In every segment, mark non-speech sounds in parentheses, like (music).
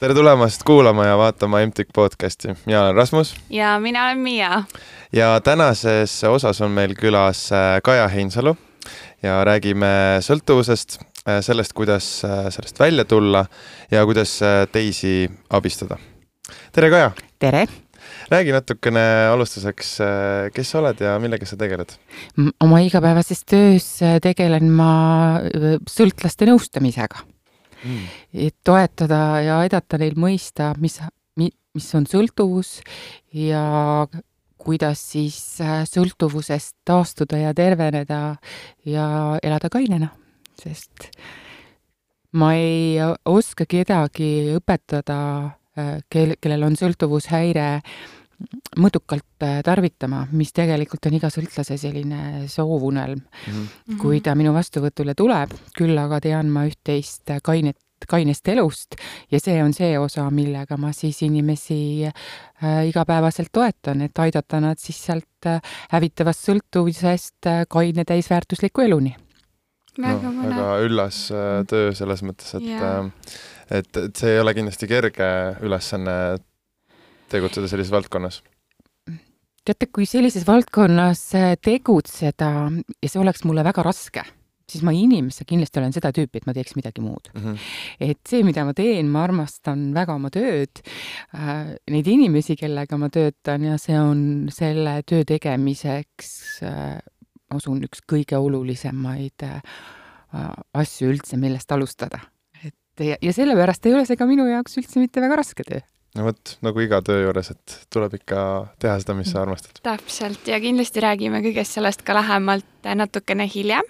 tere tulemast kuulama ja vaatama MTÜK podcasti, mina olen Rasmus. ja mina olen Miia. ja tänases osas on meil külas äh, Kaja Heinsalu ja räägime sõltuvusest, äh, sellest, kuidas äh, sellest välja tulla ja kuidas teisi abistada. tere, Kaja! tere! räägi natukene alustuseks, kes sa oled ja millega sa tegeled? oma igapäevases töös tegelen ma sõltlaste nõustamisega mm.. et toetada ja aidata neil mõista, mis, mis on sõltuvus ja kuidas siis äh, sõltuvusest taastuda ja terveneda ja elada kainena, sest ma ei oska kedagi õpetada, äh, kel, kellel on sõltuvushäire, mõõdukalt äh, tarvitama, mis tegelikult on iga sõltlase selline soovunelm mm. -hmm. kui ta minu vastuvõtule tuleb, küll aga tean ma üht-teist kainet kainest elust ja see on see osa, millega ma siis inimesi äh, igapäevaselt toetan, et aidata nad siis sealt äh, hävitavast sõltuvusest äh, kaine täisväärtusliku eluni. No, väga üllas äh, töö selles mõttes, et yeah. et, et see ei ole kindlasti kerge ülesanne tegutseda sellises valdkonnas teate, kui sellises valdkonnas äh, tegutseda ja see oleks mulle väga raske, siis ma inimesena kindlasti olen seda tüüpi, et ma teeks midagi muud mm. -hmm. et see, mida ma teen, ma armastan väga oma tööd äh,, neid inimesi, kellega ma töötan ja see on selle töö tegemiseks äh,, ma usun, üks kõige olulisemaid äh, asju üldse, millest alustada. et ja, ja sellepärast ei ole see ka minu jaoks üldse mitte väga raske töö no vot, nagu iga töö juures, et tuleb ikka teha seda, mis sa armastad. täpselt ja kindlasti räägime kõigest sellest ka lähemalt natukene hiljem.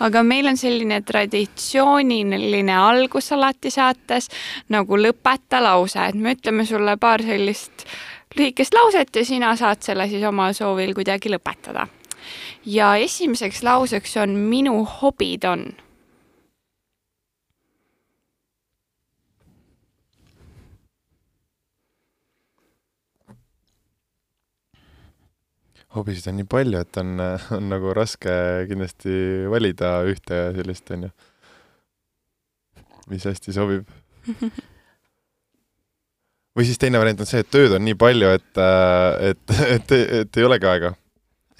aga meil on selline traditsiooniline algus alati saates nagu lõpeta lause, et me ütleme sulle paar sellist lühikest lauset ja sina saad selle siis omal soovil kuidagi lõpetada. ja esimeseks lauseks on minu hobid on hobisid on nii palju, et on, (laughs) on nagu raske kindlasti valida ühte sellist, onju, mis hästi sobib. (laughs) või siis teine variant on see, et tööd on nii palju, et, et, (laughs) et, et ei olegi aega.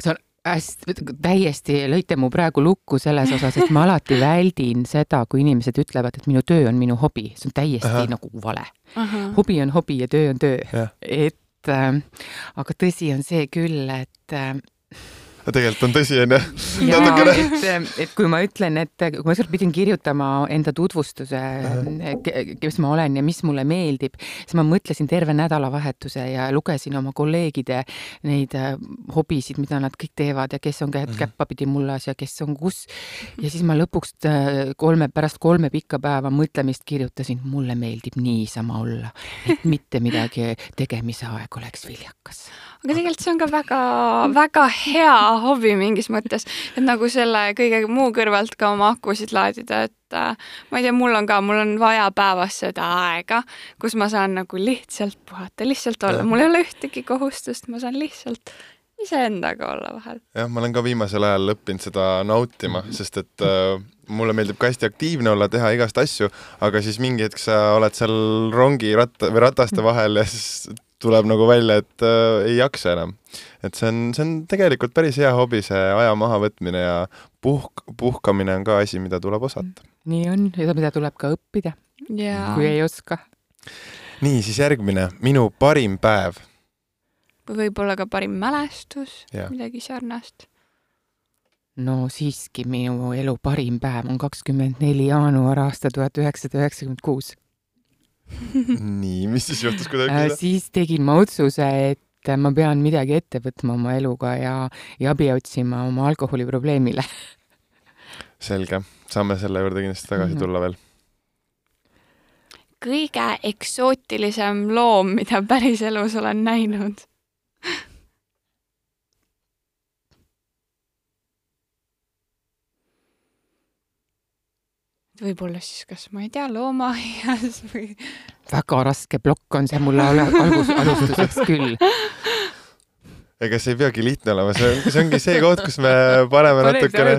see on hästi, täiesti lõite mu praegu lukku selles osas, et ma alati väldin seda, kui inimesed ütlevad, et minu töö on minu hobi, see on täiesti Aha. nagu vale. hobi on hobi ja töö on töö. et äh, aga tõsi on see küll, et äh, tegelikult on tõsi, onju. et, et kui ma ütlen, et kui ma ükskord pidin kirjutama enda tutvustuse, kes ma olen ja mis mulle meeldib, siis ma mõtlesin terve nädalavahetuse ja lugesin oma kolleegide neid äh, hobisid, mida nad kõik teevad ja kes on mhm. käppapidi mullas ja kes on kus. ja siis ma lõpuks äh, kolme, pärast kolme pikka päeva mõtlemist kirjutasin, mulle meeldib niisama olla, et mitte midagi tegemise aeg oleks viljakas aga tegelikult see on ka väga-väga hea hobi mingis mõttes, et nagu selle kõige muu kõrvalt ka oma akusid laadida, et äh, ma ei tea, mul on ka, mul on vaja päevas seda aega, kus ma saan nagu lihtsalt puhata, lihtsalt olla, mul ei ole ühtegi kohustust, ma saan lihtsalt iseendaga olla vahel. jah, ma olen ka viimasel ajal õppinud seda nautima, sest et äh, mulle meeldib ka hästi aktiivne olla, teha igast asju, aga siis mingi hetk sa oled seal rongi ratta või rataste vahel ja siis tuleb nagu välja, et äh, ei jaksa enam. et see on, see on tegelikult päris hea hobi, see aja mahavõtmine ja puhk, puhkamine on ka asi, mida tuleb osata. nii on, ja mida tuleb ka õppida yeah., kui ei oska. nii, siis järgmine, minu parim päev. või võib-olla ka parim mälestus, midagi sarnast no siiski minu elu parim päev on kakskümmend neli jaanuar aasta tuhat üheksasada üheksakümmend kuus (laughs) nii, mis siis juhtus, kui ta ütles seda? siis tegin ma otsuse, et ma pean midagi ette võtma oma eluga ja, ja abi otsima oma alkoholiprobleemile (laughs) selge, saame selle juurde kindlasti tagasi mm -hmm. tulla veel. kõige eksootilisem loom, mida päriselus olen näinud võib-olla siis kas, ma ei tea, loomaaias või? väga raske plokk on see mulle algus, alustuseks küll. ega see ei peagi lihtne olema, see on, see ongi see koht, kus me paneme natukene,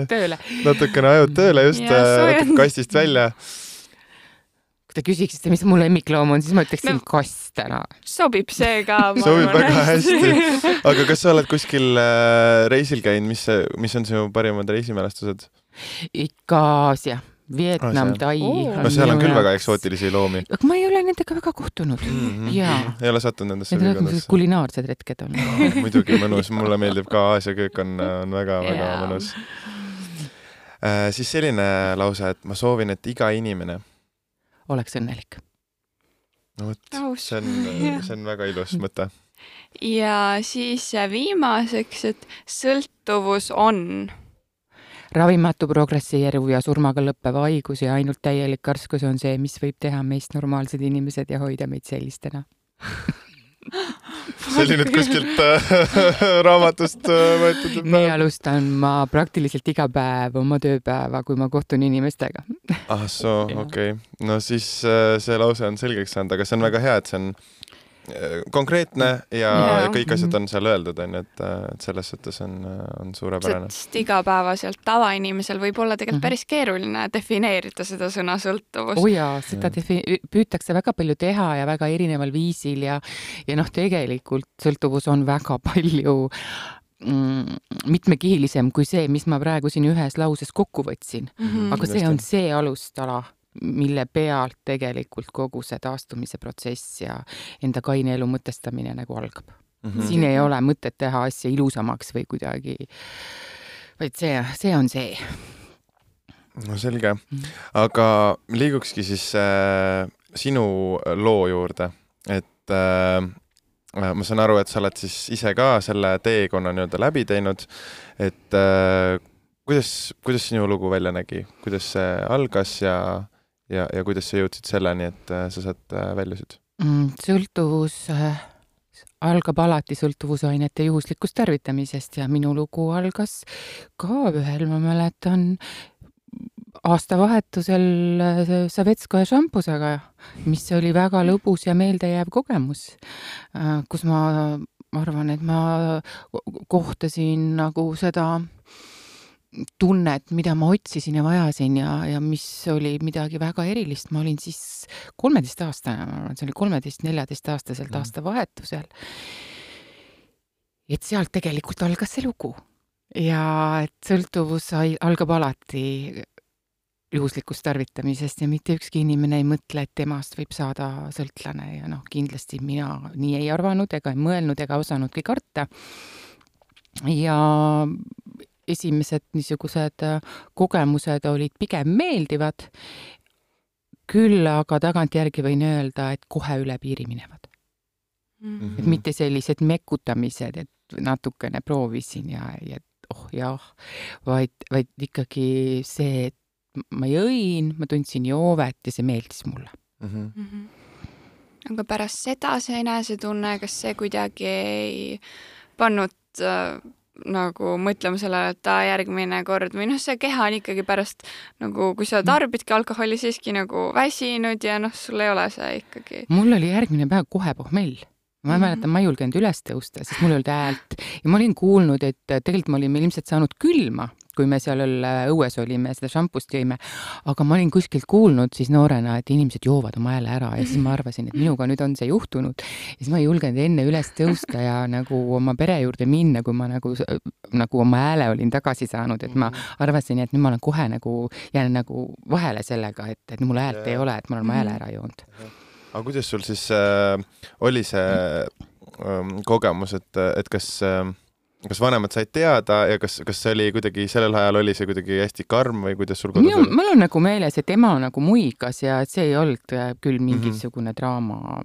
natukene ajud tööle just, äh, kastist välja. te küsiksite, mis mu lemmikloom on, siis ma ütleksin No. kass täna. sobib see ka. sobib väga hästi. aga kas sa oled kuskil äh, reisil käinud, mis, mis on sinu parimad reisimälestused? ikka Aasia, Vietnam Tai no seal on küll väga. eksootilisi loomi aga ma ei ole nendega väga kohtunud mm. -hmm. Jaa. ei ole sattunud nendesse piirkondadesse? kulinaarsed retked on. muidugi mõnus, mulle meeldib ka Aasia köök on, on väga-väga Jaa. mõnus. siis selline lause, et ma soovin, et iga inimene, oleks õnnelik. no vot, see on (laughs) see on väga ilus mõte. ja siis viimaseks, et sõltuvus on. Ravimatu progresseeruv ja surmaga lõppev haigus ja ainult täielik karskus on see, mis võib teha meist normaalsed inimesed ja hoida meid sellistena. (laughs) see oli nüüd kuskilt äh, (laughs) raamatust äh, võetud. nii alustan ma praktiliselt iga päev oma tööpäeva, kui ma kohtun inimestega. ah soo, okei okay.. no siis äh, see lause on selgeks saanud, aga see on väga hea, et see on konkreetne ja, ja kõik asjad on seal öeldud, onju, et, et selles suhtes on, on suurepärane. sest igapäevaselt tavainimesel võib olla tegelikult Mhm. päris keeruline defineerida seda sõna sõltuvus oo oh jaa, seda defi-, püütakse väga palju teha ja väga erineval viisil ja, ja noh, tegelikult sõltuvus on väga palju mm, mitmekihilisem kui see, mis ma praegu siin ühes lauses kokku võtsin. mm. aga see on see alustala, mille pealt tegelikult kogu see taastumise protsess ja enda kaine elu mõtestamine nagu algab. Mhm. siin ei ole mõtet teha asja ilusamaks või kuidagi, vaid see, see on see. no selge, Mhm. aga liigukski siis äh, sinu loo juurde, et äh, ma saan aru, et sa oled siis ise ka selle teekonna nii-öelda läbi teinud, et äh, kuidas, kuidas sinu lugu välja nägi, kuidas see algas ja, ja, ja kuidas sa jõudsid selleni, et äh, sa sealt äh, väljusid? Mm, sõltuvus äh, algab alati sõltuvusainete juhuslikust tarvitamisest ja minu lugu algas ka ühel, ma mäletan, aastavahetusel äh, Savetskoja šampusega, mis oli väga lõbus ja meeldejääv kogemus, kus ma arvan, et ma kohtasin nagu seda tunnet, mida ma otsisin ja vajasin ja, ja mis oli midagi väga erilist, ma olin siis kolmeteistaastane, ma arvan, see oli kolmeteist-neljateistaastaselt Mhm. aastavahetusel. et sealt tegelikult algas see lugu ja et sõltuvus algab alati juhuslikust tarvitamisest ja mitte ükski inimene ei mõtle, et temast võib saada sõltlane ja noh, kindlasti mina nii ei arvanud ega ei mõelnud ega osanudki karta. ja esimesed niisugused äh, kogemused olid pigem meeldivad, küll aga tagantjärgi võin öelda, et kohe üle piiri minevad. Mhm. et mitte sellised mekutamised, et natukene proovisin ja, ja oh jah, vaid, vaid ikkagi see, et ma jõin, ma tundsin joovet ja see meeldis mulle. Mhm. Mhm. aga pärast seda see enesetunne, kas see kuidagi ei pannud äh, nagu mõtlema sellele, et aa, järgmine kord või noh, see keha on ikkagi pärast nagu, kui sa tarbidki alkoholi siiski nagu väsinud ja noh, sul ei ole see ikkagi. mul oli järgmine päev kohe pohmell. ma Mhm. mäletan, ma ei julgenud üles tõusta, sest mul ei olnud häält ja ma olin kuulnud, et tegelikult me olime ilmselt saanud külma, kui me seal õues olime, seda šampust jõime, aga ma olin kuskilt kuulnud siis noorena, et inimesed joovad oma hääle ära ja siis ma arvasin, et minuga nüüd on see juhtunud. ja siis ma ei julgenud enne üles tõusta ja nagu oma pere juurde minna, kui ma nagu, nagu oma hääle olin tagasi saanud, et ma arvasin, et nüüd ma olen kohe nagu, jään nagu vahele sellega, et, et mul häält ei ole, et ma olen oma hääle Mhm. ära joonud. aga kuidas sul siis äh, oli see ähm, kogemus, et, et kas äh, kas vanemad said teada ja kas, kas see oli kuidagi sellel ajal oli see kuidagi hästi karm või kuidas sul kodus minu, oli? mul on nagu meeles, et ema nagu muigas ja et see ei olnud äh, küll Mhm. mingisugune draama,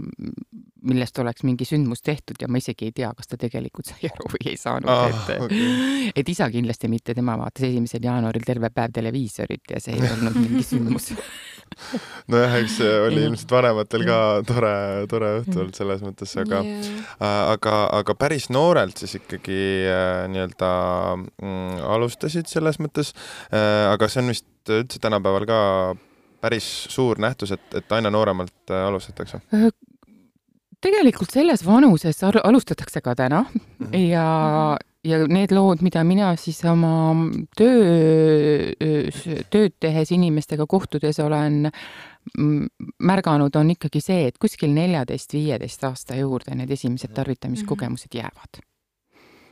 millest oleks mingi sündmus tehtud ja ma isegi ei tea, kas ta tegelikult sai aru või ei saanud Ah, et okei. et isa kindlasti mitte, tema vaatas esimesel jaanuaril terve päev televiisorit ja see ei olnud mingi sündmus. (laughs) nojah, eks see oli ilmselt vanematel ka tore, tore õhtu olnud selles mõttes, aga Äh, aga, aga päris noorelt siis ikkagi äh, nii-öelda mm, alustasid selles mõttes. Äh,, aga see on vist üldse tänapäeval ka päris suur nähtus, et, et aina nooremalt alustatakse. Tegelikult selles vanuses al- alustatakse ka täna. Mhm. ja, ja need lood, mida mina siis oma töö, tööd tehes inimestega kohtudes olen märganud, on ikkagi see, et kuskil neljateist, viieteist aasta juurde need esimesed tarvitamiskogemused jäävad.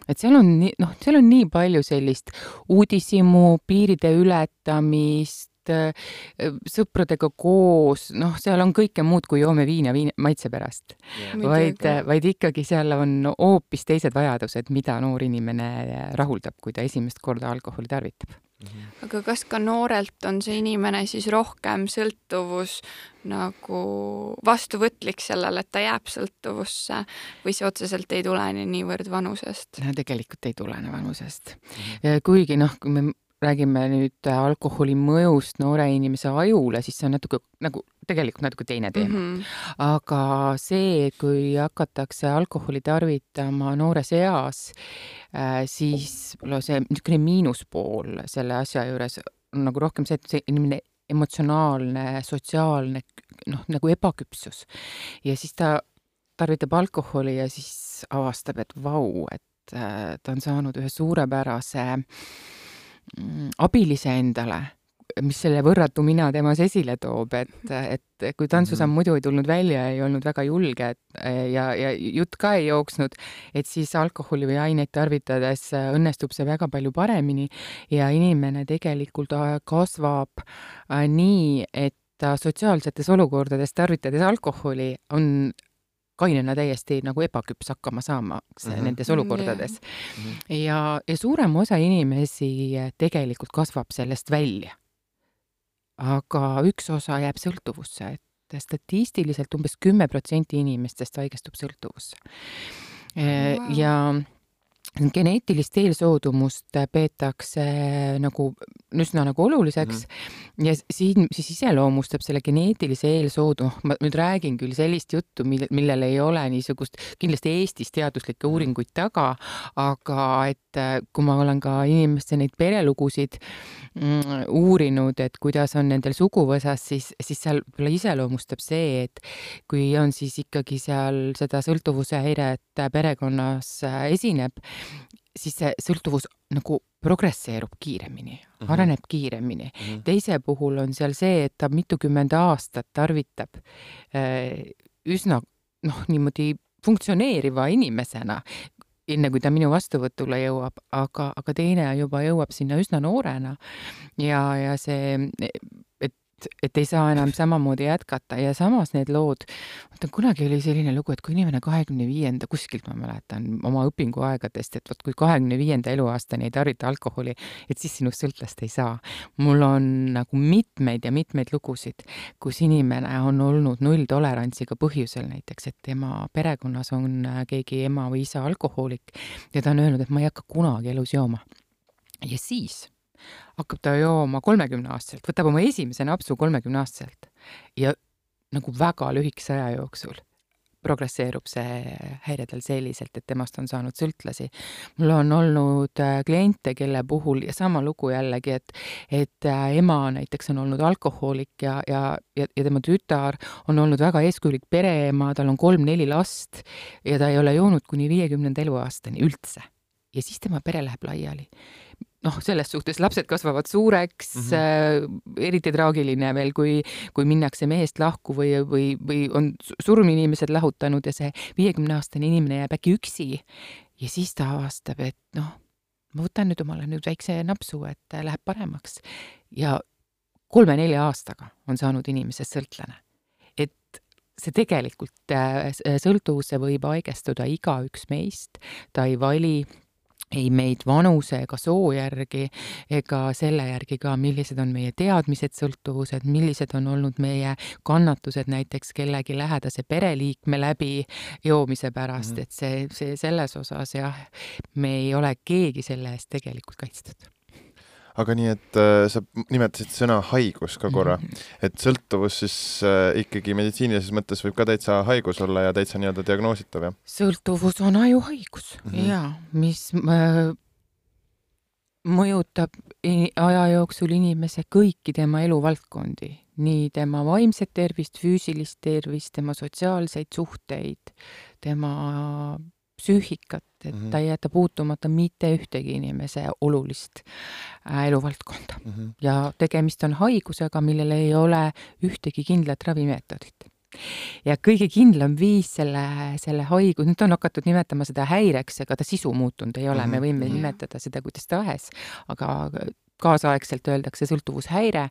Et seal on nii, noh, seal on nii palju sellist uudishimu, piiride ületamist, sõpradega koos, noh, seal on kõike muud kui joome viina viina maitse pärast. vaid, vaid ikkagi seal on hoopis teised vajadused, mida noor inimene rahuldab, kui ta esimest korda alkoholi tarvitab Mhm. aga kas ka noorelt on see inimene siis rohkem sõltuvus nagu vastuvõtlik sellele, et ta jääb sõltuvusse või see otseselt ei tulene niivõrd vanusest? no tegelikult ei tulene vanusest mm. -hmm. kuigi noh, kui me räägime nüüd alkoholi mõjust noore inimese ajule, siis see on natuke nagu tegelikult natuke teine teema mm. -hmm. aga see, kui hakatakse alkoholi tarvitama noores eas, äh, siis võib-olla see niisugune miinuspool selle asja juures on nagu rohkem see, et see inimene emotsionaalne, sotsiaalne noh, nagu ebaküpsus. ja siis ta tarvitab alkoholi ja siis avastab, et vau, et äh, ta on saanud ühe suurepärase äh, abilise endale, mis selle võrratu mina temas esile toob, et, et kui tantsusamm mm -hmm. muidu ei tulnud välja, ei olnud väga julge et, ja, ja jutt ka ei jooksnud, et siis alkoholi või aineid tarvitades õnnestub see väga palju paremini ja inimene tegelikult äh, kasvab äh, nii, et ta sotsiaalsetes olukordades tarvitades alkoholi on kainena täiesti nagu ebaküps hakkama saamaks mm -hmm. nendes olukordades mm. -hmm. ja, ja suurem osa inimesi tegelikult kasvab sellest välja. aga üks osa jääb sõltuvusse, et statistiliselt umbes kümme protsenti inimestest haigestub sõltuvusse wow.. ja geneetilist eelsoodumust peetakse nagu üsna nagu oluliseks mm -hmm. ja siin siis iseloomustab selle geneetilise eelsoodu, noh, ma nüüd räägin küll sellist juttu, mille, millel ei ole niisugust kindlasti Eestis teaduslikke mhm. uuringuid taga, aga et kui ma olen ka inimeste neid perelugusid mm, uurinud, et kuidas on nendel suguvõsas, siis, siis seal võib-olla iseloomustab see, et kui on siis ikkagi seal seda sõltuvuse häiret perekonnas esineb, siis see sõltuvus nagu progresseerub kiiremini mm, -hmm. areneb kiiremini mm. -hmm. teise puhul on seal see, et ta mitukümmend aastat tarvitab äh, üsna noh, niimoodi funktsioneeriva inimesena, enne kui ta minu vastuvõtule jõuab, aga, aga teine juba jõuab sinna üsna noorena ja, ja see et ei saa enam samamoodi jätkata ja samas need lood, vaata kunagi oli selline lugu, et kui inimene kahekümne viienda, kuskilt ma mäletan oma õpinguaegadest, et vot kui kahekümne viienda eluaastani ei tarvita alkoholi, et siis sinust sõltlast ei saa. mul on nagu mitmeid ja mitmeid lugusid, kus inimene on olnud nulltolerantsiga põhjusel näiteks, et tema perekonnas on keegi ema või isa alkohoolik ja ta on öelnud, et ma ei hakka kunagi elus jooma. ja siis hakkab ta jooma kolmekümneaastaselt, võtab oma esimese napsu kolmekümneaastaselt ja nagu väga lühikese aja jooksul progresseerub see häire tal selliselt, et temast on saanud sõltlasi. mul on olnud äh, kliente, kelle puhul ja sama lugu jällegi, et, et äh, ema näiteks on olnud alkohoolik ja, ja, ja, ja tema tütar on olnud väga eeskujulik pereema, tal on kolm-neli last ja ta ei ole joonud kuni viiekümnenda eluaastani üldse. ja siis tema pere läheb laiali noh, selles suhtes lapsed kasvavad suureks mm, -hmm. äh, eriti traagiline veel, kui, kui minnakse mehest lahku või, või, või on surminimesed lahutanud ja see viiekümneaastane inimene jääb äkki üksi ja siis ta avastab, et noh, ma võtan nüüd omale nüüd väikse napsu, et läheb paremaks ja kolme-nelja aastaga on saanud inimesest sõltlane. et see tegelikult, äh, sõltuvusse võib haigestuda igaüks meist, ta ei vali ei meid vanuse ega soo järgi ega selle järgi ka, millised on meie teadmised, sõltuvused, millised on olnud meie kannatused näiteks kellegi lähedase pereliikme läbi joomise pärast mm, -hmm. et see, see selles osas jah, me ei ole keegi selle eest tegelikult kaitstud aga nii, et äh, sa nimetasid sõna haigus ka korra -hmm. et sõltuvus siis äh, ikkagi meditsiinilises mõttes võib ka täitsa haigus olla ja täitsa nii-öelda diagnoositav, jah? sõltuvus on ajuhaigus mm -hmm. ja mis äh, mõjutab aja jooksul inimese kõiki tema eluvaldkondi, nii tema vaimset tervist, füüsilist tervist, tema sotsiaalseid suhteid, tema psüühikat, et Mhm. ta ei jäta puutumata mitte ühtegi inimese olulist äh, eluvaldkonda mm. -hmm. ja tegemist on haigusega, millel ei ole ühtegi kindlat ravimeetodit. ja kõige kindlam viis selle, selle haigus, nüüd on hakatud nimetama seda häireks, ega ta sisu muutunud ei ole mm, -hmm. me võime Jah. nimetada seda kuidas tahes, aga kaasaegselt öeldakse sõltuvushäire,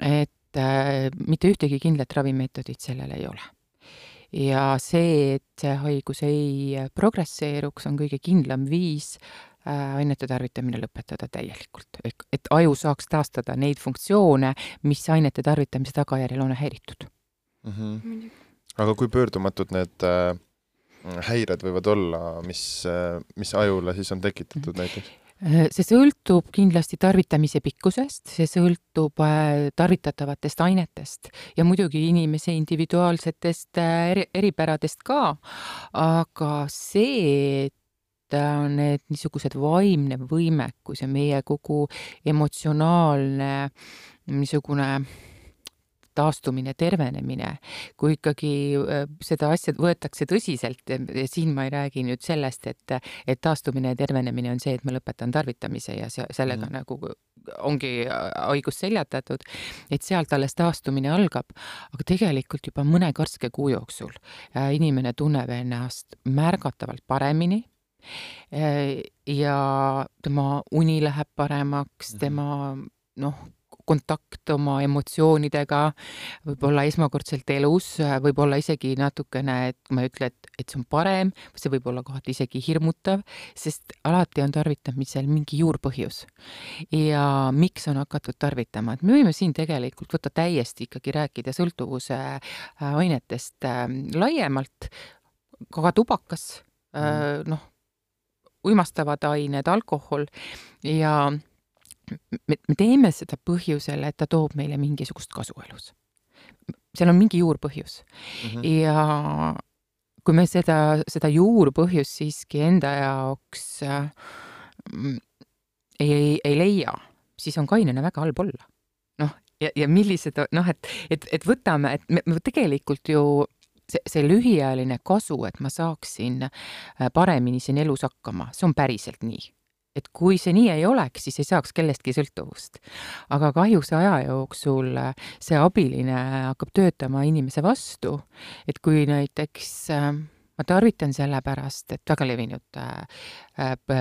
et äh, mitte ühtegi kindlat ravimeetodit sellel ei ole ja see, et see haigus ei progresseeruks, on kõige kindlam viis äh, ainete tarvitamine lõpetada täielikult. ehk et aju saaks taastada neid funktsioone, mis ainete tarvitamise tagajärjel on häiritud. Mm -hmm. aga kui pöördumatud need äh, häired võivad olla, mis äh,, mis ajule siis on tekitatud mm näiteks? Äh, see sõltub kindlasti tarvitamise pikkusest, see sõltub äh, tarvitatavatest ainetest ja muidugi inimese individuaalsetest äh, eri, eripäradest ka, aga see, et need niisugused vaimne võimekus ja meie kogu emotsionaalne niisugune taastumine, tervenemine, kui ikkagi äh, seda asja võetakse tõsiselt ja siin ma ei räägi nüüd sellest, et, et taastumine ja tervenemine on see, et ma lõpetan tarvitamise ja se sellega mm. nagu ongi haigus seljatatud, et sealt alles taastumine algab, aga tegelikult juba mõne karske kuu jooksul äh, inimene tunneb ennast märgatavalt paremini äh, ja tema uni läheb paremaks, tema noh, kontakt oma emotsioonidega, võib-olla esmakordselt elus, võib-olla isegi natukene, et ma ei ütle, et, et see on parem, see võib olla kohati isegi hirmutav, sest alati on tarvitamisel mingi juurpõhjus. ja miks on hakatud tarvitama, et me võime siin tegelikult võtta täiesti ikkagi rääkida sõltuvuse äh, ainetest äh, laiemalt, ka tubakas mm., noh, uimastavad ained, alkohol ja me, me teeme seda põhjusel, et ta toob meile mingisugust kasu elus. seal on mingi juurpõhjus mm -hmm. ja kui me seda, seda juurpõhjust siiski enda jaoks äh, ei, ei, ei leia, siis on kainena väga halb olla. noh, ja, ja millised, noh, et, et, et võtame, et me, me tegelikult ju see, see lühiajaline kasu, et ma saaksin äh, paremini siin elus hakkama, see on päriselt nii et kui see nii ei oleks, siis ei saaks kellestki sõltuvust. aga kahjuks aja jooksul äh, see abiline hakkab töötama inimese vastu, et kui näiteks äh, ma tarvitan sellepärast, et väga levinud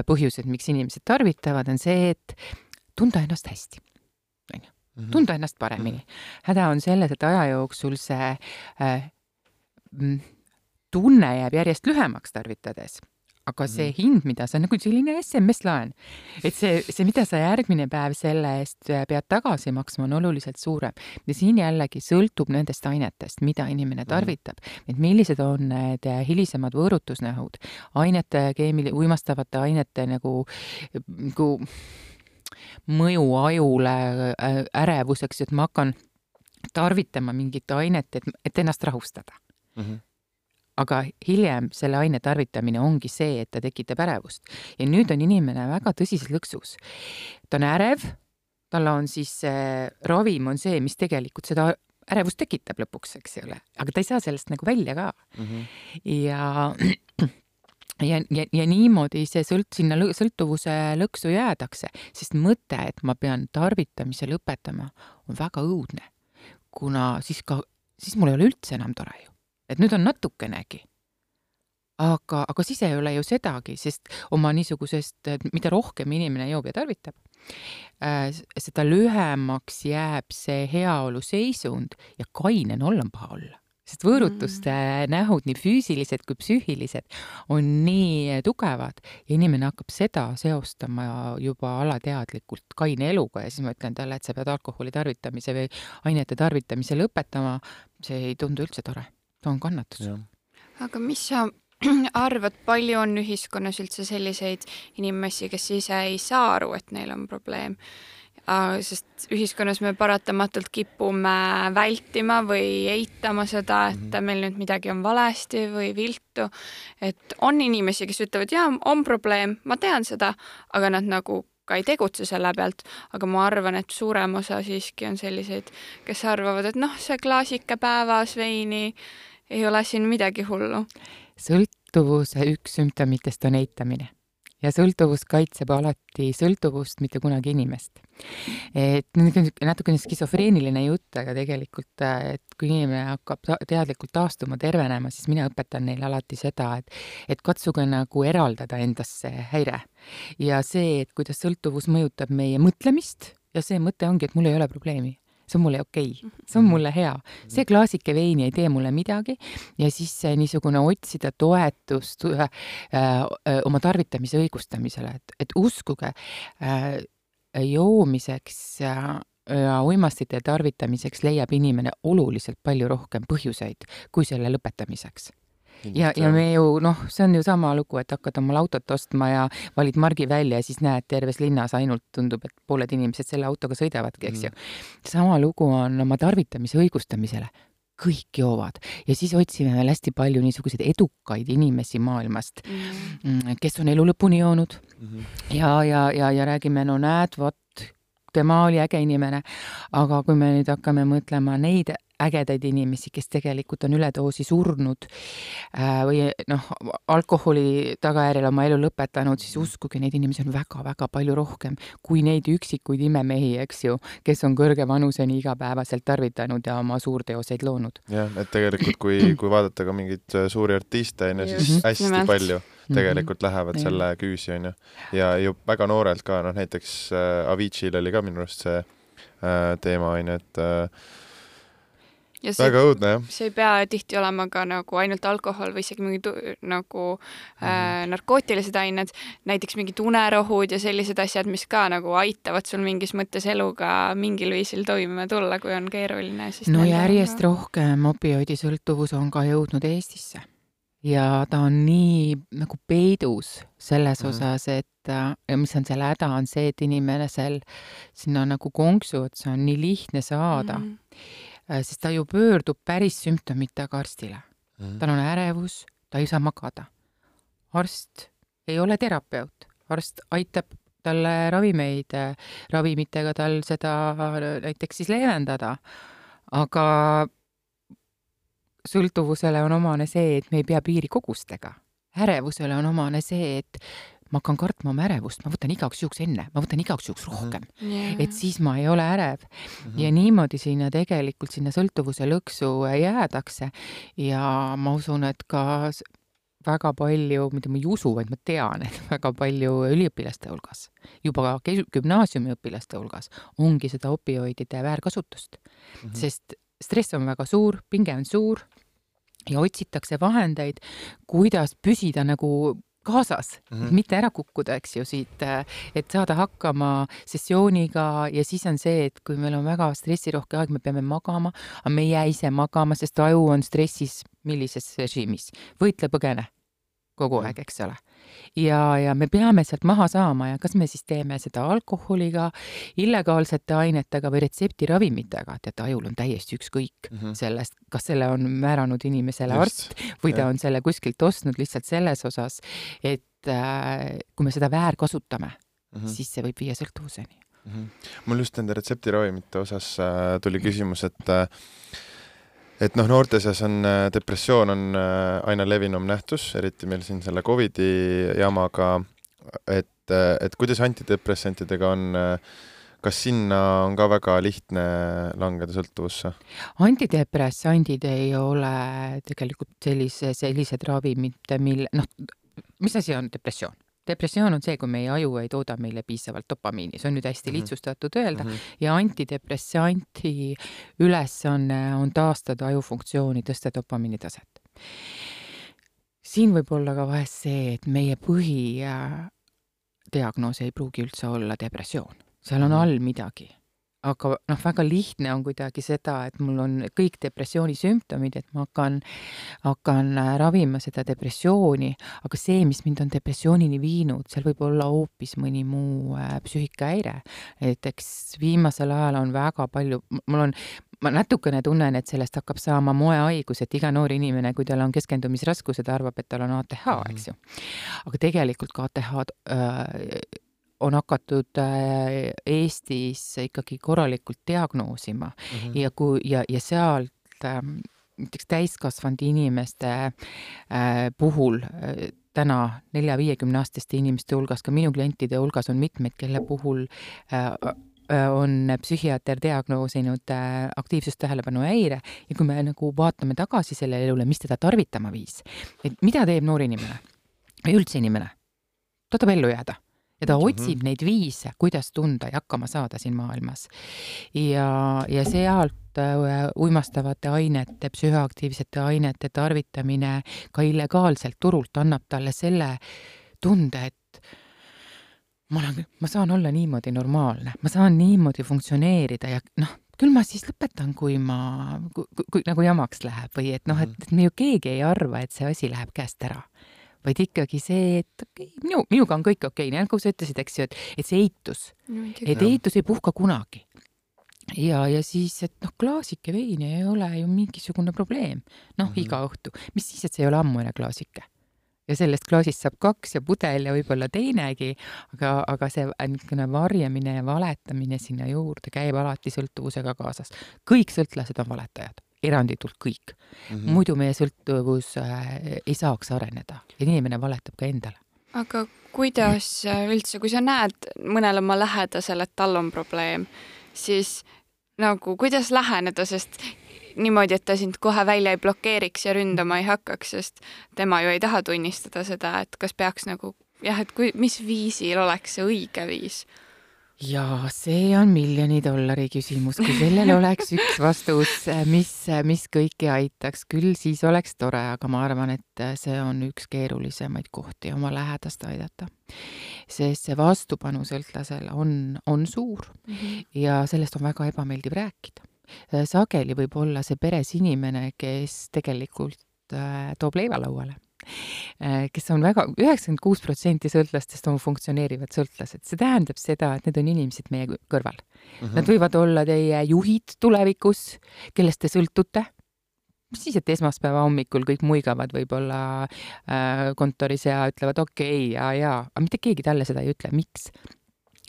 põhjused, miks inimesed tarvitavad, on see, et tunda ennast hästi, on ju, Mhm. tunda ennast paremini. häda on selles, et aja jooksul see äh, tunne jääb järjest lühemaks tarvitades aga see hind, mida sa, nagu selline SMS-laen, et see, see, mida sa järgmine päev selle eest pead tagasi maksma, on oluliselt suurem. ja siin jällegi sõltub nendest ainetest, mida inimene tarvitab, et millised on need hilisemad võõrutusnähud, ainete keemili-, uimastavate ainete nagu, nagu mõju ajule, ärevuseks, et ma hakkan tarvitama mingit ainet, et, et ennast rahustada. Mm. -hmm aga hiljem selle aine tarvitamine ongi see, et ta tekitab ärevust. ja nüüd on inimene väga tõsises lõksus. ta on ärev, tal on siis see ravim on see, mis tegelikult seda ärevust tekitab lõpuks, eks ole, aga ta ei saa sellest nagu välja ka mm. -hmm. ja ja, ja, ja niimoodi see sõlt-, sinna lõ, sõltuvuse lõksu jäädakse, sest mõte, et ma pean tarvitamise lõpetama, on väga õudne. kuna siis ka, siis mul ei ole üldse enam tore ju et nüüd on natukenegi. aga, aga siis ei ole ju sedagi, sest oma niisugusest, mida rohkem inimene joob ja tarvitab, seda lühemaks jääb see heaoluseisund ja kaine on olla on paha olla sest võõrutuste mm. nähud, nii füüsilised kui psüühilised, on nii tugevad ja inimene hakkab seda seostama juba alateadlikult kaine eluga ja siis ma ütlen talle, et sa pead alkoholi tarvitamise või ainete tarvitamise lõpetama. see ei tundu üldse tore see on kannatus. aga mis sa (clears throat) arvad, palju on ühiskonnas üldse selliseid inimesi, kes ise ei saa aru, et neil on probleem? sest ühiskonnas me paratamatult kipume vältima või eitama seda, et mhm. meil nüüd midagi on valesti või viltu. et on inimesi, kes ütlevad, jaa, on probleem, ma tean seda, aga nad nagu ka ei tegutse selle pealt, aga ma arvan, et suurem osa siiski on selliseid, kes arvavad, et noh, see klaasike päevas veini ei ole siin midagi hullu. sõlt-, sõltuvuse üks sümptomitest on eitamine ja sõltuvus kaitseb alati sõltuvust, mitte kunagi inimest. et natukene skisofreeniline jutt, aga tegelikult, et kui inimene hakkab teadlikult taastuma, tervenema, siis mina õpetan neile alati seda, et et katsuge nagu eraldada endast see häire. ja see, et kuidas sõltuvus mõjutab meie mõtlemist ja see mõte ongi, et mul ei ole probleemi see on mulle okei okay., see on mhm. mulle hea. see klaasike veini ei tee mulle midagi ja siis niisugune otsida toetust äh, äh, oma tarvitamise õigustamisele, et, et uskuge äh,, joomiseks ja ja uimastite tarvitamiseks leiab inimene oluliselt palju rohkem põhjuseid kui selle lõpetamiseks ja, ja me ju noh, see on ju sama lugu, et hakkad omale autot ostma ja valid margi välja ja siis näed terves linnas ainult tundub, et pooled inimesed selle autoga sõidavadki, eks mm. ju. sama lugu on oma tarvitamise õigustamisele kõik joovad ja siis otsime veel hästi palju niisuguseid edukaid inimesi maailmast mm., kes on elu lõpuni joonud mm -hmm. ja, ja, ja, ja räägime, no näed, vot tema oli äge inimene. aga kui me nüüd hakkame mõtlema neid ägedaid inimesi, kes tegelikult on üledoosi surnud äh, või noh, alkoholi tagajärjel oma elu lõpetanud, siis uskuge, neid inimesi on väga-väga palju rohkem kui neid üksikuid imemehi, eks ju, kes on kõrge vanuseni igapäevaselt tarvitanud ja oma suurteoseid loonud. jah, et tegelikult kui, kui vaadata ka mingeid äh, suuri artiste, on ju, siis hästi Nimelt. palju tegelikult lähevad mm -hmm. selle küüsi, on ju. ja ju väga noorelt ka, noh näiteks äh, Aviciil oli ka minu arust see äh, teema, on ju, et äh, ja see, väga õudne, jah. see ei pea tihti olema ka nagu ainult alkohol või isegi mingi nagu äh, narkootilised ained, näiteks mingid unerohud ja sellised asjad, mis ka nagu aitavad sul mingis mõttes eluga mingil viisil toime tulla, kui on keeruline, no järjest ka... rohkem opioidisõltuvus on ka jõudnud Eestisse ja ta on nii nagu peidus selles mm. osas, et ja mis on selle häda, on see, et inimesel sinna nagu konksu otsa on nii lihtne saada mm Äh, sest ta ju pöördub päris sümptomitega arstile mm. -hmm. tal on ärevus, ta ei saa magada. arst ei ole terapeut, arst aitab talle ravimeid, äh, ravimitega tal seda näiteks siis leevendada. aga sõltuvusele on omane see, et me ei pea piiri kogustega. ärevusele on omane see, et ma hakkan kartma oma ärevust, ma võtan igaks juhuks enne, ma võtan igaks juhuks rohkem yeah.. et siis ma ei ole ärev mm. -hmm. ja niimoodi sinna tegelikult, sinna sõltuvuse lõksu jäädakse ja ma usun, et ka väga palju, mitte ma ei usu, vaid ma tean, et (laughs) väga palju üliõpilaste hulgas, juba gümnaasiumiõpilaste hulgas ongi seda opioidide väärkasutust mm. -hmm. sest stress on väga suur, pinge on suur ja otsitakse vahendeid, kuidas püsida nagu kaasas mm, -hmm. mitte ära kukkuda, eks ju, siit, et saada hakkama sessiooniga ja siis on see, et kui meil on väga stressirohke aeg, me peame magama, aga me ei jää ise magama, sest aju on stressis millises režiimis, võitle-põgene kogu aeg, eks ole. ja, ja me peame sealt maha saama ja kas me siis teeme seda alkoholiga, illegaalsete ainetega või retseptiravimitega, teate, ajul on täiesti ükskõik mm -hmm. sellest, kas selle on määranud inimesele Just, arst või ta ja. on selle kuskilt ostnud lihtsalt selles osas, et äh, kui me seda väärkasutame mm, -hmm. siis see võib viia sõltuvuseni mm. -hmm. mul just nende retseptiravimite osas äh, tuli küsimus, et äh, et noh, noorte seas on äh, depressioon on äh, aina levinum nähtus, eriti meil siin selle Covidi jamaga, et, äh, et kuidas antidepressantidega on, kas sinna on ka väga lihtne langeda sõltuvusse? antidepressandid ei ole tegelikult sellise, sellised ravimid, mille, noh, mis asi on depressioon? Depressioon on see, kui meie aju ei tooda meile piisavalt dopamiini, see on nüüd hästi mhm. lihtsustatud öelda mm, -hmm. ja antidepressanti ülesanne on taastada aju funktsiooni, tõsta dopamiini taset. siin võib olla ka vahest see, et meie põhidiagnoos ei pruugi üldse olla depressioon, seal on mhm. all midagi aga noh, väga lihtne on kuidagi seda, et mul on kõik depressiooni sümptomid, et ma hakkan, hakkan äh, ravima seda depressiooni, aga see, mis mind on depressioonini viinud, seal võib olla hoopis mõni muu äh, psüühikahäire. näiteks viimasel ajal on väga palju, mul on, ma natukene tunnen, et sellest hakkab saama moehaigus, et iga noor inimene, kui tal on keskendumisraskused, arvab, et tal on ATH, eks ju. aga tegelikult ka ATH-d äh, on hakatud äh, Eestis ikkagi korralikult diagnoosima. Mm -hmm. ja kui ja, ja sealt ähm, näiteks täiskasvanud inimeste äh, puhul äh, täna nelja-viiekümneaastaste inimeste hulgas, ka minu klientide hulgas on mitmeid, kelle puhul on psühhiaater diagnoosinud äh, aktiivsustähelepanu häire. Ja kui me nagu vaatame tagasi sellele elule, mis teda tarvitama viis, et mida teeb noor inimene või üldse inimene, ta tahab ellu jääda ja ta mm -hmm. otsib neid viise, kuidas tunda ja hakkama saada siin maailmas. ja, ja sealt äh, uimastavate ainete, psühhoaktiivsete ainete tarvitamine ka illegaalselt turult annab talle selle tunde, et ma olen, ma saan olla niimoodi normaalne, ma saan niimoodi funktsioneerida ja noh, küll ma siis lõpetan, kui ma, kui, kui nagu jamaks läheb või et noh, et, et me ju keegi ei arva, et see asi läheb käest ära vaid ikkagi see, et okei okay,, minu, minuga on kõik okei okay., nii nagu sa ütlesid, eks ju, et, et see eitus no,, et eitus ei puhka kunagi. ja, ja siis, et noh, klaasike veini ei ole ju mingisugune probleem, noh mm -hmm. iga õhtu, mis siis, et see ei ole ammune klaasike ja sellest klaasist saab kaks ja pudel ja võib-olla teinegi, aga, aga see niisugune varjamine ja valetamine sinna juurde käib alati sõltuvusega kaasas. kõik sõltlased on valetajad eranditult kõik mm. -hmm. muidu meie sõltuvus äh, ei saaks areneda ja inimene valetab ka endale. aga kuidas äh, üldse, kui sa näed mõnel oma lähedasel, et tal on probleem, siis nagu kuidas läheneda, sest niimoodi, et ta sind kohe välja ei blokeeriks ja ründama ei hakkaks, sest tema ju ei taha tunnistada seda, et kas peaks nagu jah, et kui, mis viisil oleks see õige viis ja see on miljoni dollari küsimus, kui sellel oleks üks vastus, mis, mis kõiki aitaks, küll siis oleks tore, aga ma arvan, et see on üks keerulisemaid kohti oma lähedast aidata. sest see vastupanu sõltlasel on, on suur mm -hmm. ja sellest on väga ebameeldiv rääkida. sageli võib olla see peres inimene, kes tegelikult äh, toob leiva lauale Äh, kes on väga, üheksakümmend kuus protsenti sõltlastest on funktsioneerivad sõltlased, see tähendab seda, et need on inimesed meie kõrval mm. -hmm. Nad võivad olla teie juhid tulevikus, kellest te sõltute mis siis, et esmaspäeva hommikul kõik muigavad võib-olla äh, kontoris ja ütlevad okei okay, ja, ja, aga mitte keegi talle seda ei ütle, miks?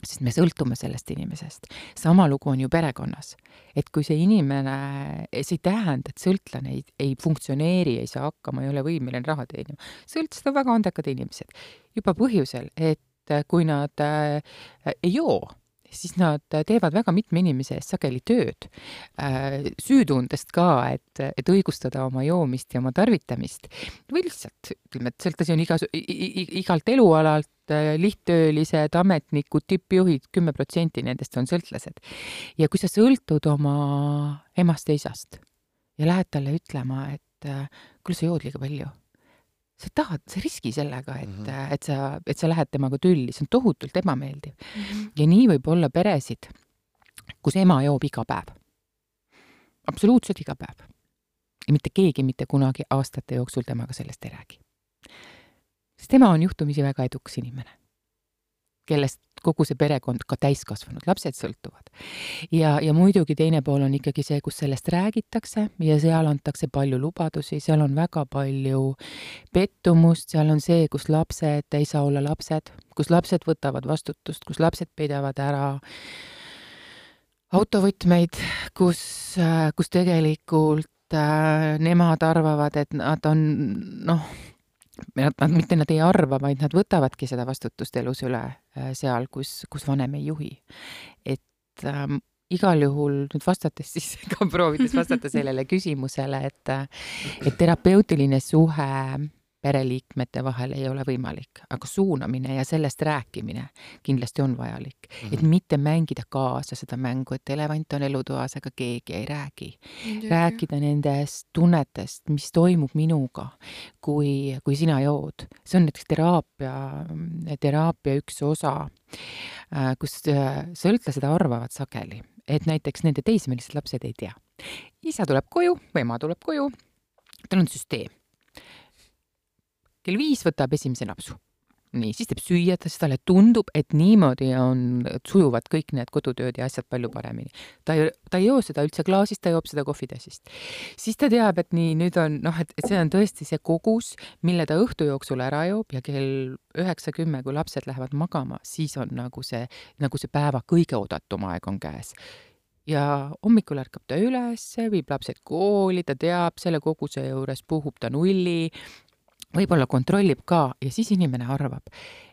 Sest me sõltume sellest inimesest. sama lugu on ju perekonnas. et kui see inimene, see ei tähenda, et sõltlane ei, ei funktsioneeri, ei saa hakkama, ei ole võimeline raha teenima. sõltlased on väga andekad inimesed. juba põhjusel, et kui nad äh, ei joo, siis nad teevad väga mitme inimese eest sageli tööd äh, süütundest ka, et, et õigustada oma joomist ja oma tarvitamist. või lihtsalt, ütleme, et sõltlasi on igas, igalt elualalt, äh, lihttöölised, ametnikud, tippjuhid, kümme protsenti nendest on sõltlased. ja kui sa sõltud oma emast ja isast ja lähed talle ütlema, et äh, kuule, sa jood liiga palju sa tahad, sa riski sellega, et mm, -hmm. et sa, et sa lähed temaga tülli, see on tohutult ebameeldiv mm. -hmm. ja nii võib olla peresid, kus ema joob iga päev. absoluutselt iga päev. ja mitte keegi mitte kunagi aastate jooksul temaga sellest ei räägi. sest tema on juhtumisi väga edukas inimene kellest kogu see perekond, ka täiskasvanud lapsed sõltuvad. ja, ja muidugi teine pool on ikkagi see, kus sellest räägitakse ja seal antakse palju lubadusi, seal on väga palju pettumust, seal on see, kus lapsed ei saa olla lapsed, kus lapsed võtavad vastutust, kus lapsed peidavad ära autovõtmeid, kus, kus tegelikult äh, nemad arvavad, et nad on noh, nad, nad mitte nad ei arva, vaid nad võtavadki seda vastutust elus üle äh, seal, kus, kus vanem ei juhi. et ähm, igal juhul nüüd vastates siis (laughs) ka proovides vastata sellele küsimusele, et, et terapeutiline suhe pereliikmete vahel ei ole võimalik, aga suunamine ja sellest rääkimine kindlasti on vajalik mm. -hmm. et mitte mängida kaasa seda mängu, et elevant on elutoas, aga keegi ei räägi mm. -hmm. rääkida nendest tunnetest, mis toimub minuga, kui, kui sina jood. see on näiteks teraapia, teraapia üks osa, äh, kus äh, sõltlased arvavad sageli, et näiteks nende teismelised lapsed ei tea. isa tuleb koju või ema tuleb koju, tal on süsteem kell viis võtab esimese napsu. nii, siis teeb süüa, siis talle tundub, et niimoodi on, sujuvad kõik need kodutööd ja asjad palju paremini. ta ei, ta ei joo seda üldse klaasist, ta joob seda kohvitassist. siis ta teab, et nii, nüüd on noh, et, et see on tõesti see kogus, mille ta õhtu jooksul ära joob ja kell üheksa-kümme, kui lapsed lähevad magama, siis on nagu see, nagu see päeva kõige oodatum aeg on käes ja hommikul ärkab ta üles, viib lapsed kooli, ta teab selle koguse juures, puhub ta nulli, võib-olla kontrollib ka ja siis inimene arvab,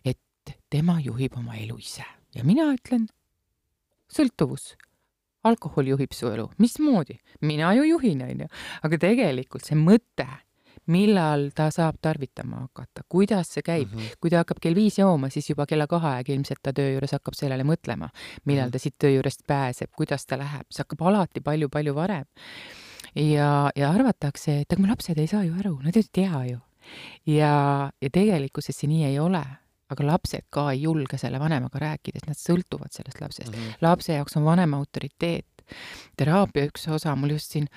et tema juhib oma elu ise ja mina ütlen, sõltuvus alkohol juhib su elu, mismoodi? mina ju juhin, on ju. aga tegelikult see mõte, millal ta saab tarvitama hakata, kuidas see käib mm, -hmm. kui ta hakkab kell viis jooma, siis juba kella kahe aeg ilmselt ta töö juures hakkab sellele mõtlema, millal mm -hmm. ta siit töö juurest pääseb, kuidas ta läheb, see hakkab alati palju-palju varem. ja, ja arvatakse, et aga mu lapsed ei saa ju aru, nad ei tea ju. Ja, ja tegelikkuses see nii ei ole aga lapsed ka ei julge selle vanemaga rääkida, sest nad sõltuvad sellest lapsest mm. -hmm. lapse jaoks on vanema autoriteet. teraapia üks osa, mul just siin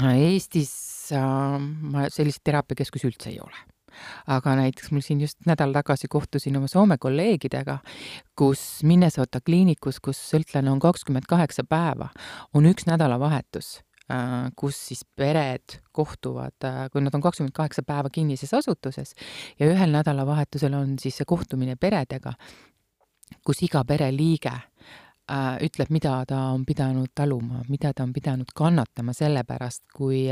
äh, Eestis äh, ma selliseid teraapiakeskusi üldse ei ole aga näiteks mul siin just nädal tagasi kohtusin oma Soome kolleegidega, kus Minnesota kliinikus, kus sõltlane on kakskümmend kaheksa päeva, on üks nädalavahetus kus siis pered kohtuvad, äh, kui nad on kakskümmend kaheksa päeva kinnises asutuses ja ühel nädalavahetusel on siis see kohtumine peredega, kus iga pereliige äh, ütleb, mida ta on pidanud taluma, mida ta on pidanud kannatama selle pärast, kui,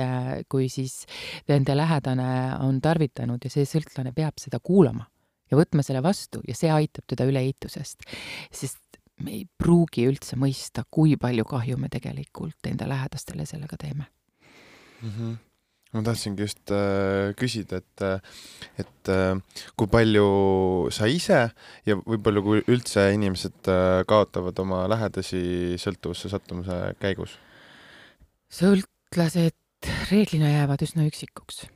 kui siis nende lähedane on tarvitanud ja see sõltlane peab seda kuulama ja võtma selle vastu ja see aitab teda üle eitusest. sest me ei pruugi üldse mõista, kui palju kahju me tegelikult enda lähedastele sellega teeme mm. -hmm ma tahtsingi just äh, küsida, et, äh, et äh, kui palju sa ise ja võib-olla kui üldse inimesed äh, kaotavad oma lähedasi sõltuvusse sattumise käigus? sõltlased reeglina jäävad üsna üksikuks.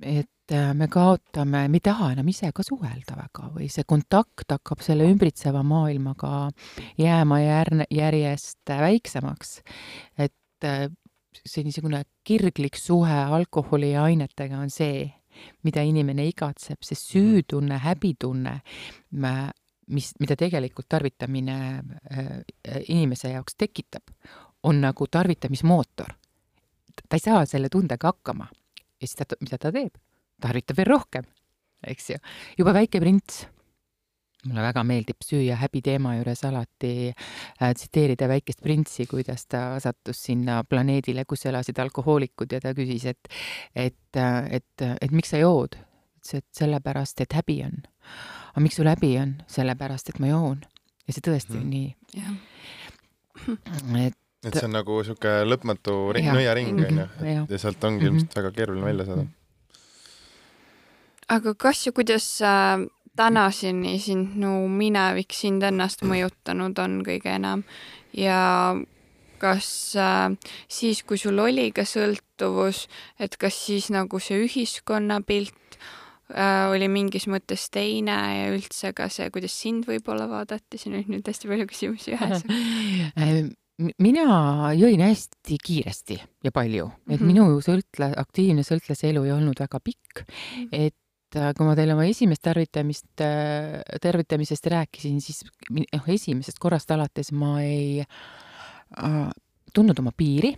Et Äh, me kaotame, me ei taha enam ise ka suhelda väga või see kontakt hakkab selle ümbritseva maailmaga jääma järn-, järjest väiksemaks. et äh, see niisugune kirglik suhe alkoholi ja ainetega on see, mida inimene igatseb, see süütunne, häbitunne, mis, mida tegelikult tarvitamine äh, inimese jaoks tekitab, on nagu tarvitamismootor. ta ei saa selle tundega hakkama ja siis ta, mida ta teeb? tarvitab veel rohkem, eks ju. juba Väike prints. mulle väga meeldib süüa häbi teema juures alati äh, tsiteerida Väikest printsi, kuidas ta sattus sinna planeedile, kus elasid alkohoolikud ja ta küsis, et et, äh, et, et miks sa jood? ütles, et sellepärast, et häbi on. aga miks sul häbi on? sellepärast, et ma joon. ja see tõesti mm. on mhm. nii. et et see on nagu niisugune lõpmatu ring, nõiaring, on ju, ja sealt ongi mm -hmm. ilmselt väga keeruline välja saada. Aga kas ja kuidas äh, tänaseni sinu minevik sind ennast mõjutanud on kõige enam? Ja kas äh, siis, kui sul oli ka sõltuvus, et kas siis nagu see ühiskonnapilt äh, oli mingis mõttes teine ja üldse ka see, kuidas sind võib-olla vaadati, siin oli nüüd hästi palju küsimusi ühes (laughs) mina jõin hästi kiiresti ja palju, et mm -hmm. minu sõltle, aktiivne sõltlase elu ei olnud väga pikk, mhm. et Äh, kui ma teile oma esimest tarvitamist, äh, tervitamisest rääkisin, siis noh, esimesest korrast alates ma ei äh, tundnud oma piiri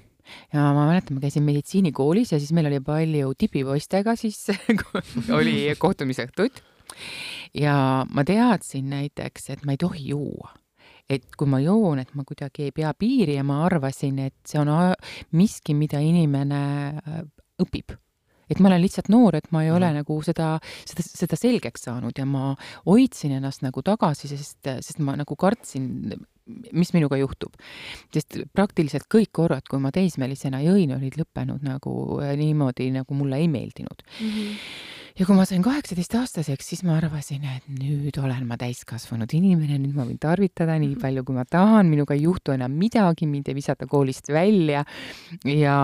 ja ma mäletan, ma käisin meditsiinikoolis ja siis meil oli palju tipipoistega siis (laughs) oli (laughs) kohtumisõhtud. ja ma teadsin näiteks, et ma ei tohi juua et kui ma joon, et ma kuidagi ei pea piiri ja ma arvasin, et see on miski, mida inimene õpib et ma olen lihtsalt noor, et ma ei ole mm. nagu seda, seda, seda selgeks saanud ja ma hoidsin ennast nagu tagasi, sest, sest ma nagu kartsin, mis minuga juhtub. sest praktiliselt kõik korrad, kui ma teismelisena jõin, olid lõppenud nagu äh, niimoodi, nagu mulle ei meeldinud mm. -hmm ja kui ma sain kaheksateistaastaseks, siis ma arvasin, et nüüd olen ma täiskasvanud inimene, nüüd ma võin tarvitada nii mhm. palju, kui ma tahan, minuga ei juhtu enam midagi, mind ei visata koolist välja ja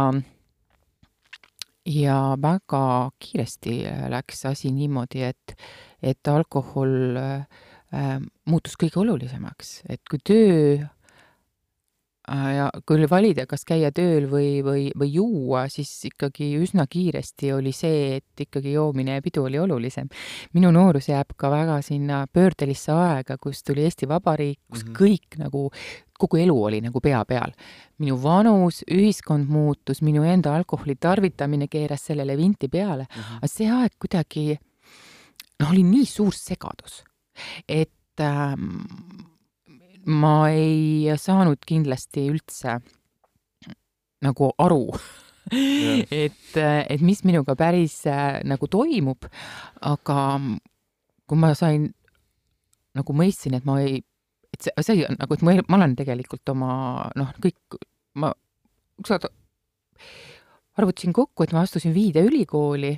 ja väga kiiresti läks asi niimoodi, et, et alkohol äh, muutus kõige olulisemaks, et kui töö ja kui oli valida, kas käia tööl või, või, või juua, siis ikkagi üsna kiiresti oli see, et ikkagi joomine ja pidu oli olulisem. minu noorus jääb ka väga sinna pöördelisse aega, kus tuli Eesti Vabariik, kus mm -hmm. kõik nagu kogu elu oli nagu pea peal. minu vanus, ühiskond muutus, minu enda alkoholi tarvitamine keeras sellele vinti peale mm, -hmm. aga see aeg kuidagi noh, oli nii suur segadus, et ähm, ma ei saanud kindlasti üldse nagu aru. Et, et mis minuga päris nagu toimub, aga kui ma sain, nagu mõistsin, et ma ei, et see, see nagu, et ma, ma olen tegelikult oma noh, kõik, ma ükskord arvutasin kokku, et ma astusin Viide ülikooli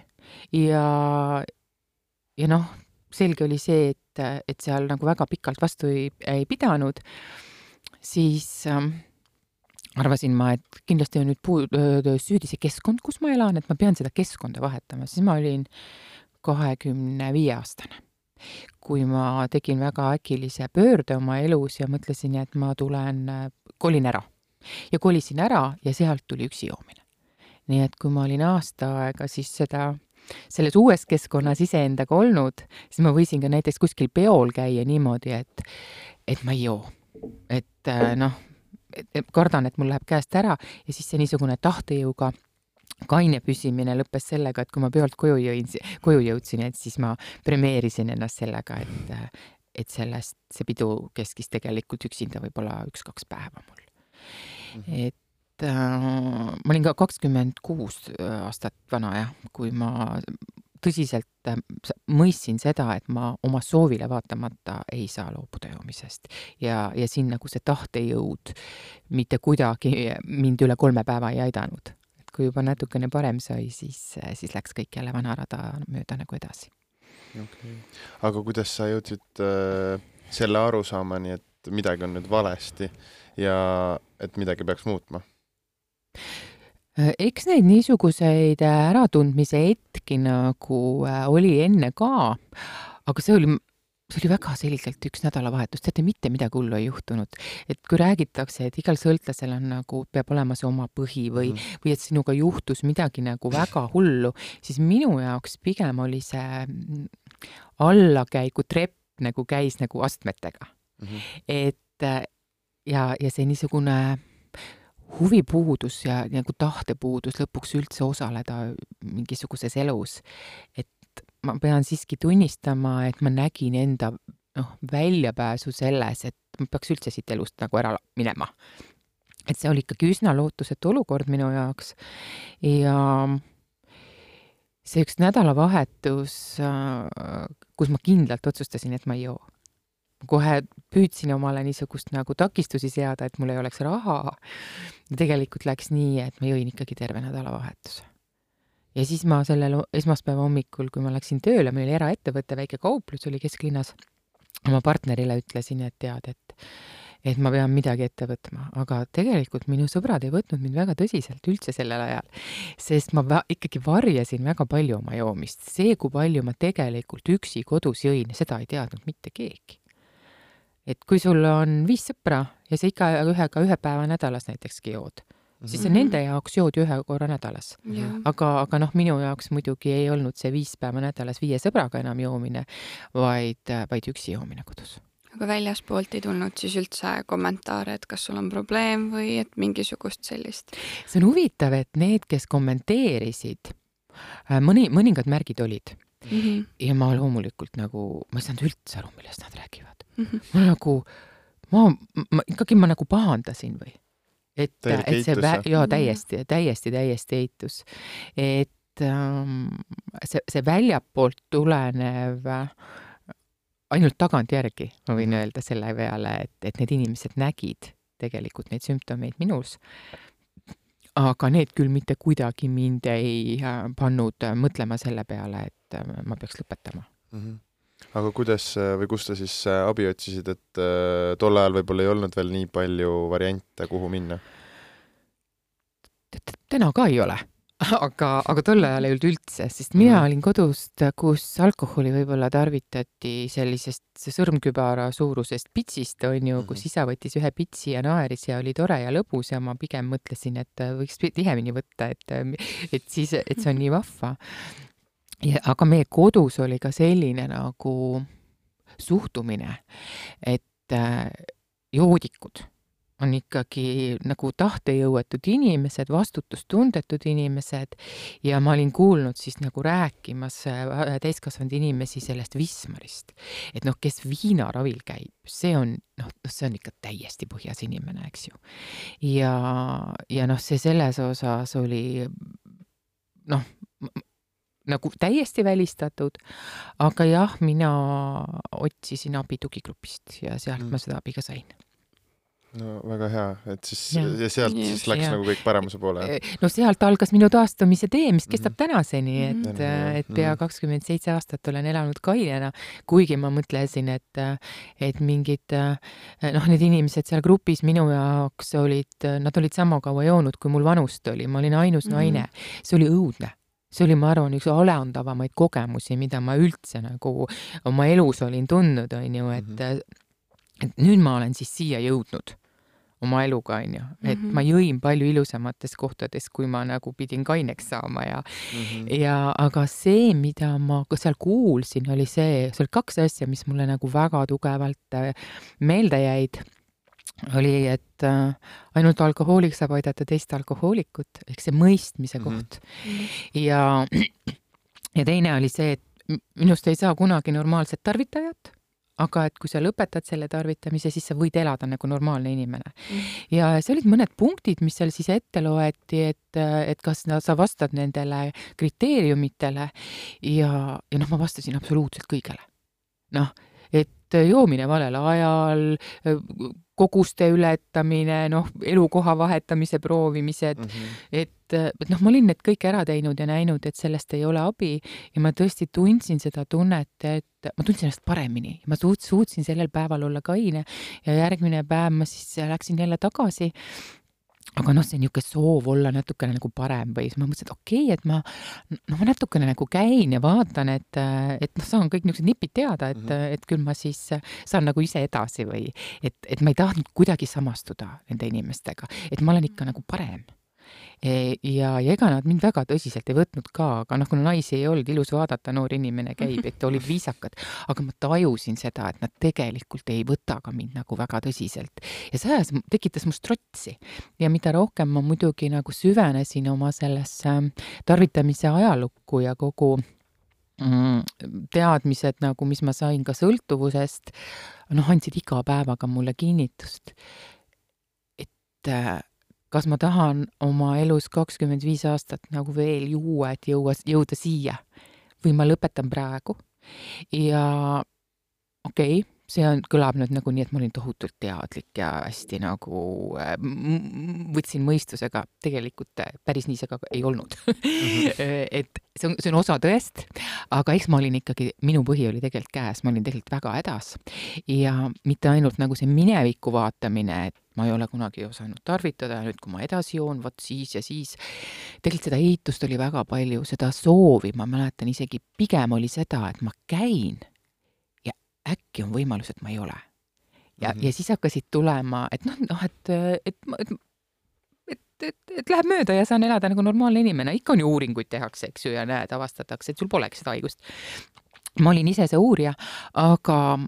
ja, ja noh, selge oli see, et, et seal nagu väga pikalt vastu ei, ei pidanud, siis äh, arvasin ma, et kindlasti on nüüd puu-, süüdi see keskkond, kus ma elan, et ma pean seda keskkonda vahetama, siis ma olin kahekümne viie aastane. kui ma tegin väga äkilise pöörde oma elus ja mõtlesin, et ma tulen, kolin ära. ja kolisin ära ja sealt tuli üksi joomine. nii et kui ma olin aasta aega siis seda selles uues keskkonnas iseendaga olnud, siis ma võisin ka näiteks kuskil peol käia niimoodi, et, et ma ei joo. et noh, kardan, et mul läheb käest ära ja siis see niisugune tahtejõuga kaine püsimine lõppes sellega, et kui ma peolt koju jõin, koju jõudsin, et siis ma premeerisin ennast sellega, et, et sellest, see pidu keskis tegelikult üksinda võib-olla üks-kaks päeva mul mm. Et äh, ma olin ka kakskümmend kuus aastat vana jah, kui ma tõsiselt äh, mõistsin seda, et ma oma soovile vaatamata ei saa loobuda joomisest. ja, ja siin nagu see tahtejõud mitte kuidagi mind üle kolme päeva ei aidanud. et kui juba natukene parem sai, siis, siis läks kõik jälle vana rada mööda nagu edasi. okei okay., aga kuidas sa jõudsid äh, selle arusaamani, et midagi on nüüd valesti ja et midagi peaks muutma? Äh, eks neid niisuguseid äh, äratundmise hetki nagu äh, oli enne ka, aga see oli, see oli väga selgelt üks nädalavahetus, teate, mitte midagi hullu ei juhtunud. et kui räägitakse, et igal sõltlasel on nagu, peab olema see oma põhi või mm., või et sinuga juhtus midagi nagu väga hullu, siis minu jaoks pigem oli see mm, allakäigutrepp nagu käis nagu astmetega mm. -hmm. et ja, ja see niisugune huvipuudus ja nagu tahtepuudus lõpuks üldse osaleda mingisuguses elus. et ma pean siiski tunnistama, et ma nägin enda noh, väljapääsu selles, et ma peaks üldse siit elust nagu ära minema. et see oli ikkagi üsna lootusetu olukord minu jaoks ja see üks nädalavahetus, kus ma kindlalt otsustasin, et ma ei joo kohe püüdsin omale niisugust nagu takistusi seada, et mul ei oleks raha. tegelikult läks nii, et ma jõin ikkagi terve nädalavahetuse. ja siis ma sellel esmaspäeva hommikul, kui ma läksin tööle, meil oli eraettevõte, väike kauplus oli kesklinnas, oma partnerile ütlesin, et tead, et et ma pean midagi ette võtma, aga tegelikult minu sõbrad ei võtnud mind väga tõsiselt üldse sellel ajal, sest ma va ikkagi varjasin väga palju oma joomist. see, kui palju ma tegelikult üksi kodus jõin, seda ei teadnud mitte keegi et kui sul on viis sõpra ja sa igaühega ühe päeva nädalas näitekski jood, siis sa mhm. nende jaoks jood ühe korra nädalas. aga, aga noh, minu jaoks muidugi ei olnud see viis päeva nädalas viie sõbraga enam joomine, vaid, vaid üksi joomine kodus. aga väljaspoolt ei tulnud siis üldse kommentaare, et kas sul on probleem või et mingisugust sellist? see on huvitav, et need, kes kommenteerisid, äh, mõni, mõningad märgid olid mm. -hmm. ja ma loomulikult nagu, ma ei saanud üldse aru, millest nad räägivad mm. -hmm. ma nagu, ma, ma ikkagi ma nagu pahandasin või? et, et see vä-, jaa, täiesti, täiesti, täiesti eitus. et ähm, see, see väljapoolt tulenev ainult tagantjärgi ma võin öelda selle peale, et, et need inimesed nägid tegelikult neid sümptomeid minus aga need küll mitte kuidagi mind ei äh, pannud mõtlema selle peale, et äh, ma peaks lõpetama mm. -hmm aga kuidas või kust sa siis äh, abi otsisid, et äh, tol ajal võib-olla ei olnud veel nii palju variante, kuhu minna? täna ka ei ole (laughs) aga, aga tol ajal ei olnud üldse, sest mina mm. olin kodust, kus alkoholi võib-olla tarvitati sellisest sõrmkübara suurusest pitsist, on ju, kus mhm. isa võttis ühe pitsi ja naeris ja oli tore ja lõbus ja ma pigem mõtlesin, et võiks tihemini võtta, et, et siis, et see on nii vahva ja aga meie kodus oli ka selline nagu suhtumine, et äh, joodikud on ikkagi nagu tahtejõuetud inimesed, vastutustundetud inimesed ja ma olin kuulnud siis nagu rääkimas äh, täiskasvanud inimesi sellest Wismarist. et noh, kes viinaravil käib, see on noh, noh, see on ikka täiesti põhjas inimene, eks ju. ja, ja noh, see selles osas oli noh, nagu täiesti välistatud, aga jah, mina otsisin abi tugigrupist ja sealt mm. ma seda abi ka sain no väga hea, et siis ja, ja sealt ja, siis läks ja. nagu kõik paremuse poole? no sealt algas minu taastumise tee, mis kestab mm -hmm. tänaseni, et mm, -hmm. et pea mhm. kakskümmend seitse aastat olen elanud kainena, kuigi ma mõtlesin, et, et mingid noh, need inimesed seal grupis minu jaoks olid, nad olid sama kaua joonud, kui mul vanust oli, ma olin ainus mm -hmm. naine, see oli õudne see oli, ma arvan, üks alandavamaid kogemusi, mida ma üldse nagu oma elus olin tundnud, on ju, et mm -hmm. et nüüd ma olen siis siia jõudnud oma eluga, on ju, et mm -hmm. ma jõin palju ilusamates kohtades, kui ma nagu pidin kaineks saama ja mm, -hmm. ja aga see, mida ma ka seal kuulsin, oli see, seal oli kaks asja, mis mulle nagu väga tugevalt äh, meelde jäid oli, et äh, ainult alkohoolik saab aidata teist alkohoolikut, ehk see mõistmise mm -hmm. koht. ja, ja teine oli see, et minust ei saa kunagi normaalset tarvitajat aga et kui sa lõpetad selle tarvitamise, siis sa võid elada nagu normaalne inimene mm.. ja see olid mõned punktid, mis seal siis ette loeti, et, et kas no, sa vastad nendele kriteeriumitele ja, ja noh, ma vastasin absoluutselt kõigele. noh, et joomine valel ajal, koguste ületamine, noh, elukoha vahetamise proovimised. Mm, -hmm. et, et noh, ma olin need kõik ära teinud ja näinud, et sellest ei ole abi. Ja ma tõesti tundsin seda tunnet, et ma tundsin ennast paremini, ma suut-, suutsin sellel päeval olla kaine. Ja järgmine päev ma siis läksin jälle tagasi aga noh, see niisugune soov olla natukene nagu parem või siis ma mõtlesin, et okei okay,, et ma noh, ma natukene nagu käin ja vaatan, et, et noh, saan kõik niisugused nipid teada, et mm, -hmm. et küll ma siis saan nagu ise edasi või et, et ma ei tahtnud kuidagi samastuda nende inimestega, et ma olen ikka nagu parem ja, ja ega nad mind väga tõsiselt ei võtnud ka, aga noh, kuna naisi ei olnud ilus vaadata, noor inimene käib, et olid viisakad, aga ma tajusin seda, et nad tegelikult ei võta ka mind nagu väga tõsiselt. ja see ajas, tekitas must trotsi. ja mida rohkem ma muidugi nagu süvenesin oma sellesse tarvitamise ajalukku ja kogu mm, teadmised nagu, mis ma sain ka sõltuvusest, noh, andsid iga päevaga mulle kinnitust, et kas ma tahan oma elus kakskümmend viis aastat nagu veel juua, et jõua, jõuda siia? Või ma lõpetan praegu? Ja okei okay,, see on, kõlab nüüd nagu nii, et ma olin tohutult teadlik ja hästi nagu äh, võtsin mõistusega, tegelikult äh, päris nii see ka ei olnud mm. -hmm. (laughs) et see on, see on osa tõest, aga eks ma olin ikkagi, minu põhi oli tegelikult käes, ma olin tegelikult väga hädas. ja mitte ainult nagu see mineviku vaatamine, et ma ei ole kunagi osanud tarvitada ja nüüd, kui ma edasi joon, vot siis ja siis. tegelikult seda ehitust oli väga palju, seda soovi, ma mäletan isegi pigem oli seda, et ma käin äkki on võimalus, et ma ei ole. ja mm, -hmm. ja siis hakkasid tulema, et noh, noh, et, et, et et, et, et läheb mööda ja saan elada nagu normaalne inimene, ikka on ju uuringuid tehakse, eks ju, ja näed, avastatakse, et sul polegi seda haigust. ma olin ise see uurija, aga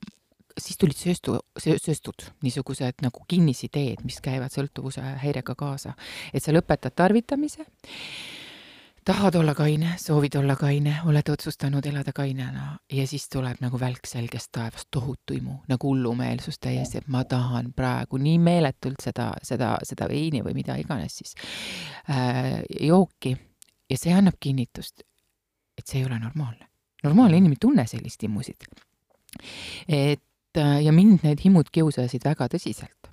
siis tulid sööstu, sööstud, niisugused nagu kinnisideed, mis käivad sõltuvuse häirega kaasa. et sa lõpetad tarvitamise, tahad olla kaine, soovid olla kaine, oled otsustanud elada kainena? Ja siis tuleb nagu välk selgest taevast, tohutu imu, nagu hullumeelsus täiesti, et ma tahan praegu nii meeletult seda, seda, seda veini või mida iganes siis äh, jooki. Ja see annab kinnitust, et see ei ole normaalne. normaalne inimene ei tunne sellist imusid. Et Äh, ja mind need himud kiusasid väga tõsiselt.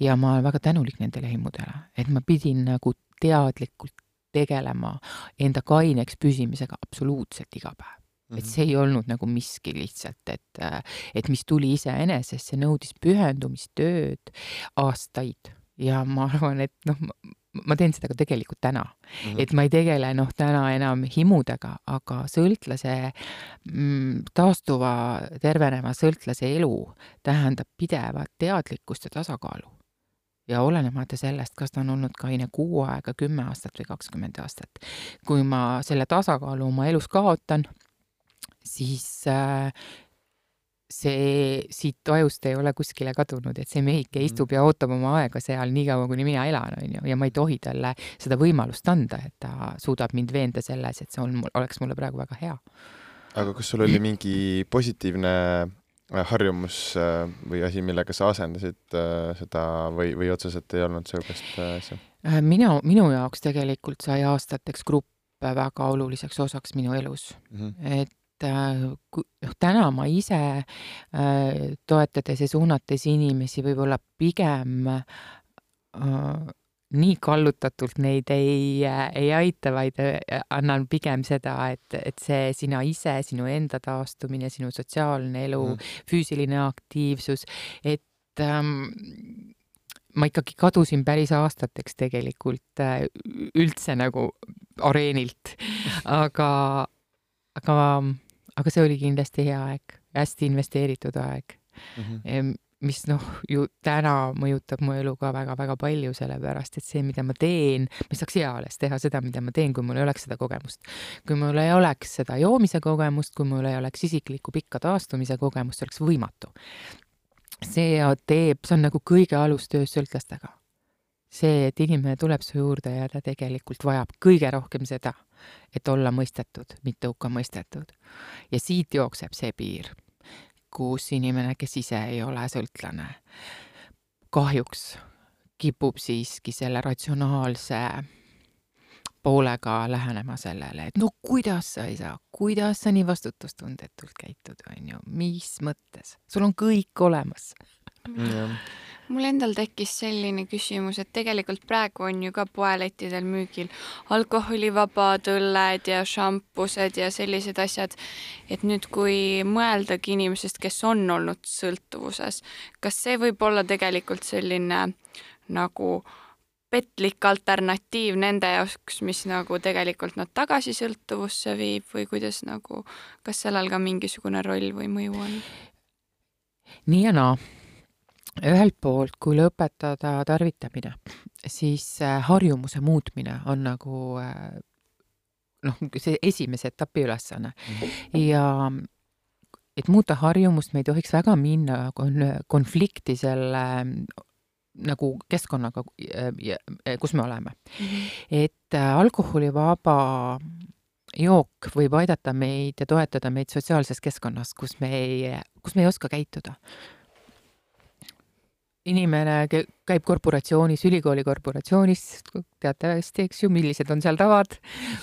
ja ma olen väga tänulik nendele himudele, et ma pidin nagu teadlikult tegelema enda kaineks püsimisega absoluutselt iga päev et see ei olnud nagu miski lihtsalt, et, äh, et mis tuli iseenesest, see nõudis pühendumist, tööd aastaid ja ma arvan, et noh, ma teen seda ka tegelikult täna mm. -hmm. et ma ei tegele noh, täna enam himudega, aga sõltlase mm,, taastuva, terveneva sõltlase elu tähendab pidevat teadlikkust ja tasakaalu. Ja olenemata sellest, kas ta on olnud kaine kuu aega, kümme aastat või kakskümmend aastat. kui ma selle tasakaalu oma elus kaotan, siis äh, see siit ajust ei ole kuskile kadunud, et see mehike Mhm. istub ja ootab oma aega seal niikaua, kuni mina elan, on ju, ja ma ei tohi talle seda võimalust anda, et ta suudab mind veenda selles, et see on oleks mulle praegu väga hea. aga kas sul oli mingi positiivne harjumus äh, või asi, millega sa asendasid äh, seda või, või otseselt ei olnud niisugust äh, asja? Äh, mina, minu jaoks tegelikult sai aastateks grupp väga oluliseks osaks minu elus, Mhm. et äh, ku- noh, täna ma ise äh, toetades ja suunates inimesi võib-olla pigem äh, nii kallutatult neid ei, ei aita, vaid äh, annan pigem seda, et, et see sina ise, sinu enda taastumine, sinu sotsiaalne elu mm., füüsiline aktiivsus, et ähm, ma ikkagi kadusin päris aastateks tegelikult äh, üldse nagu areenilt, aga, aga, aga see oli kindlasti hea aeg, hästi investeeritud aeg Mhm. Em, mis noh, ju täna mõjutab mu elu ka väga-väga palju, sellepärast et see, mida ma teen, ma ei saaks eales teha seda, mida ma teen, kui mul ei oleks seda kogemust. kui mul ei oleks seda joomise kogemust, kui mul ei oleks isiklikku pikka taastumise kogemust, see oleks võimatu. see teeb, see on nagu kõige alus töös sõltlastega. see, et inimene tuleb su juurde ja ta tegelikult vajab kõige rohkem seda, et olla mõistetud, mitte hukka mõistetud. ja siit jookseb see piir kus inimene, kes ise ei ole sõltlane, kahjuks kipub siiski selle ratsionaalse poolega lähenema sellele, et no kuidas sa ei saa, kuidas sa nii vastutustundetult käitud, on ju, mis mõttes, sul on kõik olemas. jah, mul endal tekkis selline küsimus, et tegelikult praegu on ju ka poelettidel müügil alkoholivabad õlled ja šampused ja sellised asjad. et nüüd, kui mõeldagi inimesest, kes on olnud sõltuvuses, kas see võib olla tegelikult selline nagu petlik alternatiiv nende jaoks, mis nagu tegelikult nad tagasi sõltuvusse viib või kuidas nagu, kas sellel ka mingisugune roll või mõju on? nii ja naa. Ühelt poolt, kui lõpetada tarvitamine, siis äh, harjumuse muutmine on nagu äh, noh, see esimese etapi ülesanne ja et muuta harjumust, me ei tohiks väga minna kon-, konflikti selle nagu keskkonnaga, kus me oleme. et äh, alkoholivaba jook võib aidata meid ja toetada meid sotsiaalses keskkonnas, kus me ei, kus me ei oska käituda. Inimene käib korporatsioonis, ülikooli korporatsioonis, teate hästi, eks ju, millised on seal tavad,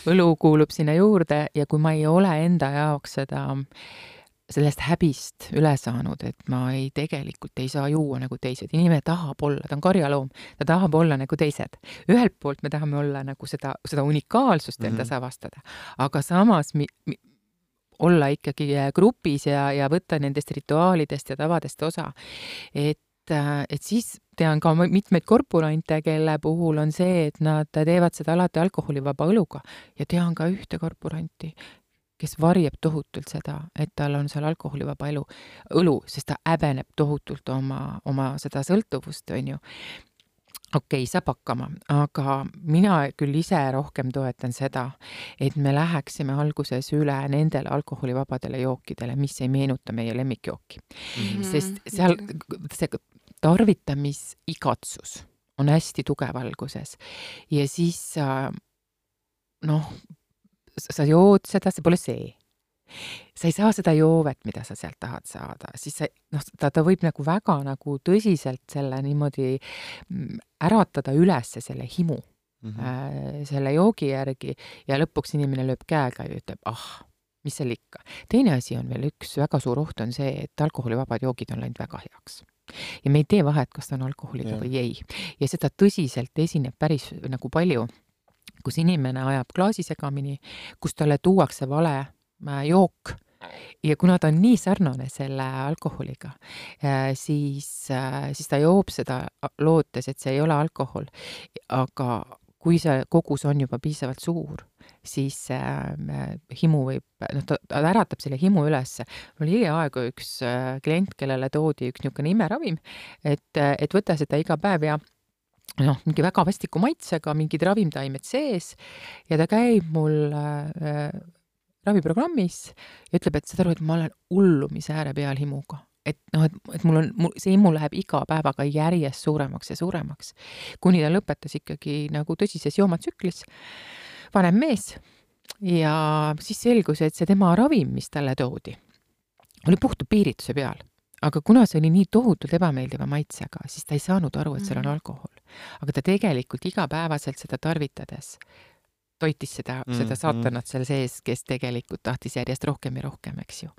õlu kuulub sinna juurde ja kui ma ei ole enda jaoks seda sellest häbist üle saanud, et ma ei, tegelikult ei saa juua nagu teised, inimene tahab olla, ta on karjaloom, ta tahab olla nagu teised. ühelt poolt me tahame olla nagu seda, seda unikaalsust endas mm. -hmm. avastada, aga samas mi, mi, olla ikkagi grupis ja, ja võtta nendest rituaalidest ja tavadest osa. et, et siis tean ka mitmeid korporante, kelle puhul on see, et nad teevad seda alati alkoholivaba õluga ja tean ka ühte korporanti, kes varjab tohutult seda, et tal on seal alkoholivaba elu, õlu, sest ta häbeneb tohutult oma, oma seda sõltuvust, on ju. okei okay,, saab hakkama, aga mina küll ise rohkem toetan seda, et me läheksime alguses üle nendele alkoholivabadele jookidele, mis ei meenuta meie lemmikjooki Mhm. sest seal see tarvitamisigatsus on hästi tugev alguses ja siis sa noh, sa jood seda, see pole see. sa ei saa seda joovet, mida sa sealt tahad saada, siis sa noh, ta, ta võib nagu väga nagu tõsiselt selle niimoodi mm, äratada üles selle himu Mhm. äh, selle joogi järgi ja lõpuks inimene lööb käega ja ütleb, ah, mis seal ikka. teine asi on veel üks väga suur oht on see, et alkoholivabad joogid on läinud väga heaks. Ja me ei tee vahet, kas ta on alkoholiga Jah. või ei. ja seda tõsiselt esineb päris nagu palju, kus inimene ajab klaasi segamini, kus talle tuuakse vale äh, jook ja kuna ta on nii sarnane selle alkoholiga, siis, siis ta joob seda lootes, et see ei ole alkohol. aga kui see kogus on juba piisavalt suur, siis äh, himu võib, noh, ta, ta äratab selle himu ülesse. mul oli hiljaaegu üks äh, klient, kellele toodi üks niisugune imeravim, et, et võta seda iga päev ja noh, mingi väga vastiku maitsega, mingid ravimtaimed sees ja ta käib mul äh, raviprogrammis ja ütleb, et saad aru, et ma olen hullumise ääre peal himuga et noh, et, et mul on, see himu läheb iga päevaga järjest suuremaks ja suuremaks. kuni ta lõpetas ikkagi nagu tõsises joomatsüklis, vanem mees. ja siis selgus, et see tema ravim, mis talle toodi, oli puhta piirituse peal aga kuna see oli nii tohutult ebameeldiva maitsega, siis ta ei saanud aru, et seal on Mhm. alkohol. aga ta tegelikult igapäevaselt seda tarvitades toitis seda mm,, seda Mhm. saatanat seal sees, kes tegelikult tahtis järjest rohkem ja rohkem, eks ju.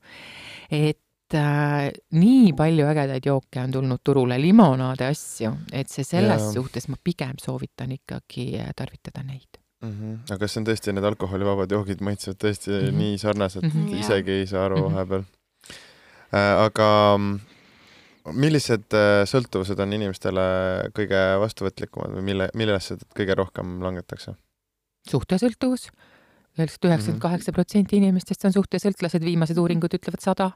et äh, nii palju ägedaid jooke on tulnud turule, limonaade asju, et see selles Jaa. suhtes ma pigem soovitan ikkagi äh, tarvitada neid. mm. -hmm. aga kas see on tõesti, need alkoholivabad joogid maitsevad tõesti mm. -hmm. nii sarnaselt mm. -hmm. isegi ei saa aru Mhm. vahepeal äh,. aga mm, millised äh, sõltuvused on inimestele kõige vastuvõtlikumad või mille, millesse kõige rohkem langetakse? suhtesõltuvus, et üheksakümmend kaheksa protsenti inimestest on suhtesõltlased, viimased uuringud ütlevad sada.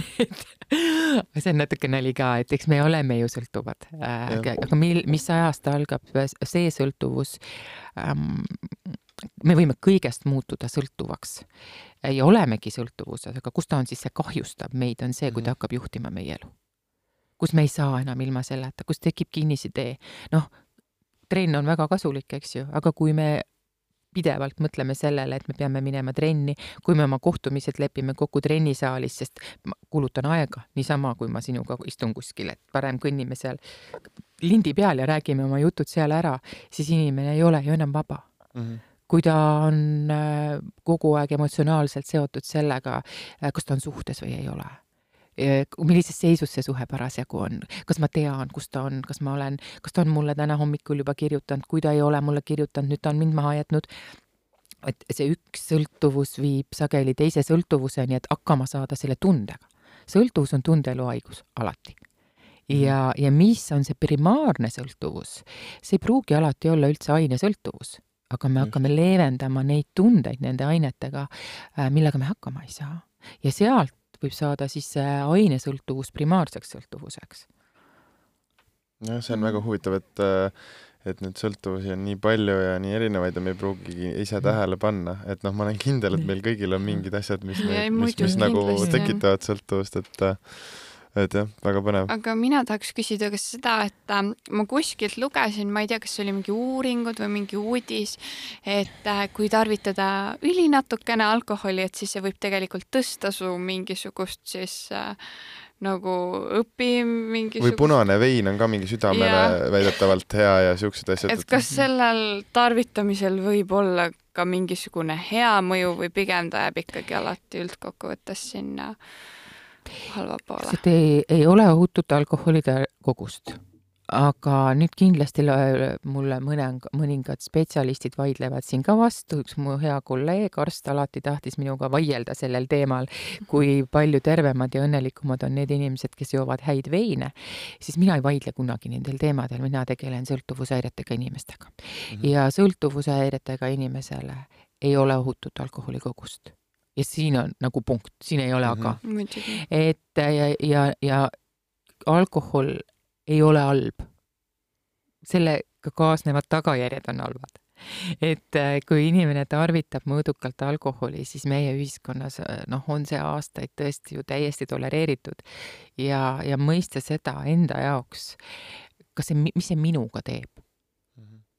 (laughs) See on natuke nali ka, et eks me oleme ju sõltuvad, aga, aga mil, mis ajast algab see sõltuvus? Ähm,? me võime kõigest muutuda sõltuvaks. Ja olemegi sõltuvuses, aga kus ta on siis see kahjustab meid, on see, kui ta hakkab juhtima meie elu. kus me ei saa enam ilma selleta, kus tekib kinnisidee, noh, trenn on väga kasulik, eks ju, aga kui me pidevalt mõtleme sellele, et me peame minema trenni, kui me oma kohtumised lepime kokku trennisaalis, sest ma kulutan aega niisama, kui ma sinuga istun kuskil, et parem kõnnime seal lindi peal ja räägime oma jutud seal ära, siis inimene ei ole ju enam vaba. Mm. -hmm kui ta on äh, kogu aeg emotsionaalselt seotud sellega, kas ta on suhtes või ei ole millises seisus see suhe parasjagu on, kas ma tean, kus ta on, kas ma olen, kas ta on mulle täna hommikul juba kirjutanud, kui ta ei ole mulle kirjutanud, nüüd ta on mind maha jätnud. et see üks sõltuvus viib sageli teise sõltuvuseni, et hakkama saada selle tundega. sõltuvus on tundeeluhaigus alati. Ja, ja mis on see primaarne sõltuvus, see ei pruugi alati olla üldse ainesõltuvus aga me hakkame leevendama neid tundeid nende ainetega, millega me hakkama ei saa. ja sealt võib saada siis see ainesõltuvus primaarseks sõltuvuseks. jah, see on väga huvitav, et et neid sõltuvusi on nii palju ja nii erinevaid ja me ei pruugigi ise tähele panna, et noh, ma olen kindel, et meil kõigil on mingid asjad, mis, mis, muidugi, mis nagu tekitavad sõltuvust, et et jah, väga põnev. aga mina tahaks küsida ka seda, et äh, ma kuskilt lugesin, ma ei tea, kas see oli mingi uuringud või mingi uudis, et äh, kui tarvitada ülinatukene alkoholi, et siis see võib tegelikult tõsta su mingisugust siis äh, nagu õpi mingisugust või punane vein on ka mingi südamele Jaa. (laughs) väidetavalt hea ja siuksed asjad. et kas sellel tarvitamisel võib olla ka mingisugune hea mõju või pigem ta jääb ikkagi alati üldkokkuvõttes sinna halva poole? see ei, ei ole ohutut alkoholide kogust, aga nüüd kindlasti lo- mulle mõne, mõningad spetsialistid vaidlevad siin ka vastu, üks mu hea kolleeg, arst, alati tahtis minuga vaielda sellel teemal, kui palju tervemad ja õnnelikumad on need inimesed, kes joovad häid veine, siis mina ei vaidle kunagi nendel teemadel, mina tegelen sõltuvushäiretega inimestega mm. -hmm. ja sõltuvushäiretega inimesele ei ole ohutut alkoholikogust. Ja siin on nagu punkt, siin ei ole Mhm. aga muidugi. et ja, ja, ja alkohol ei ole halb. sellega kaasnevad tagajärjed on halvad. et äh, kui inimene tarvitab mõõdukalt alkoholi, siis meie ühiskonnas äh, noh, on see aastaid tõesti ju täiesti tolereeritud ja, ja mõista seda enda jaoks, kas see, mis see minuga teeb.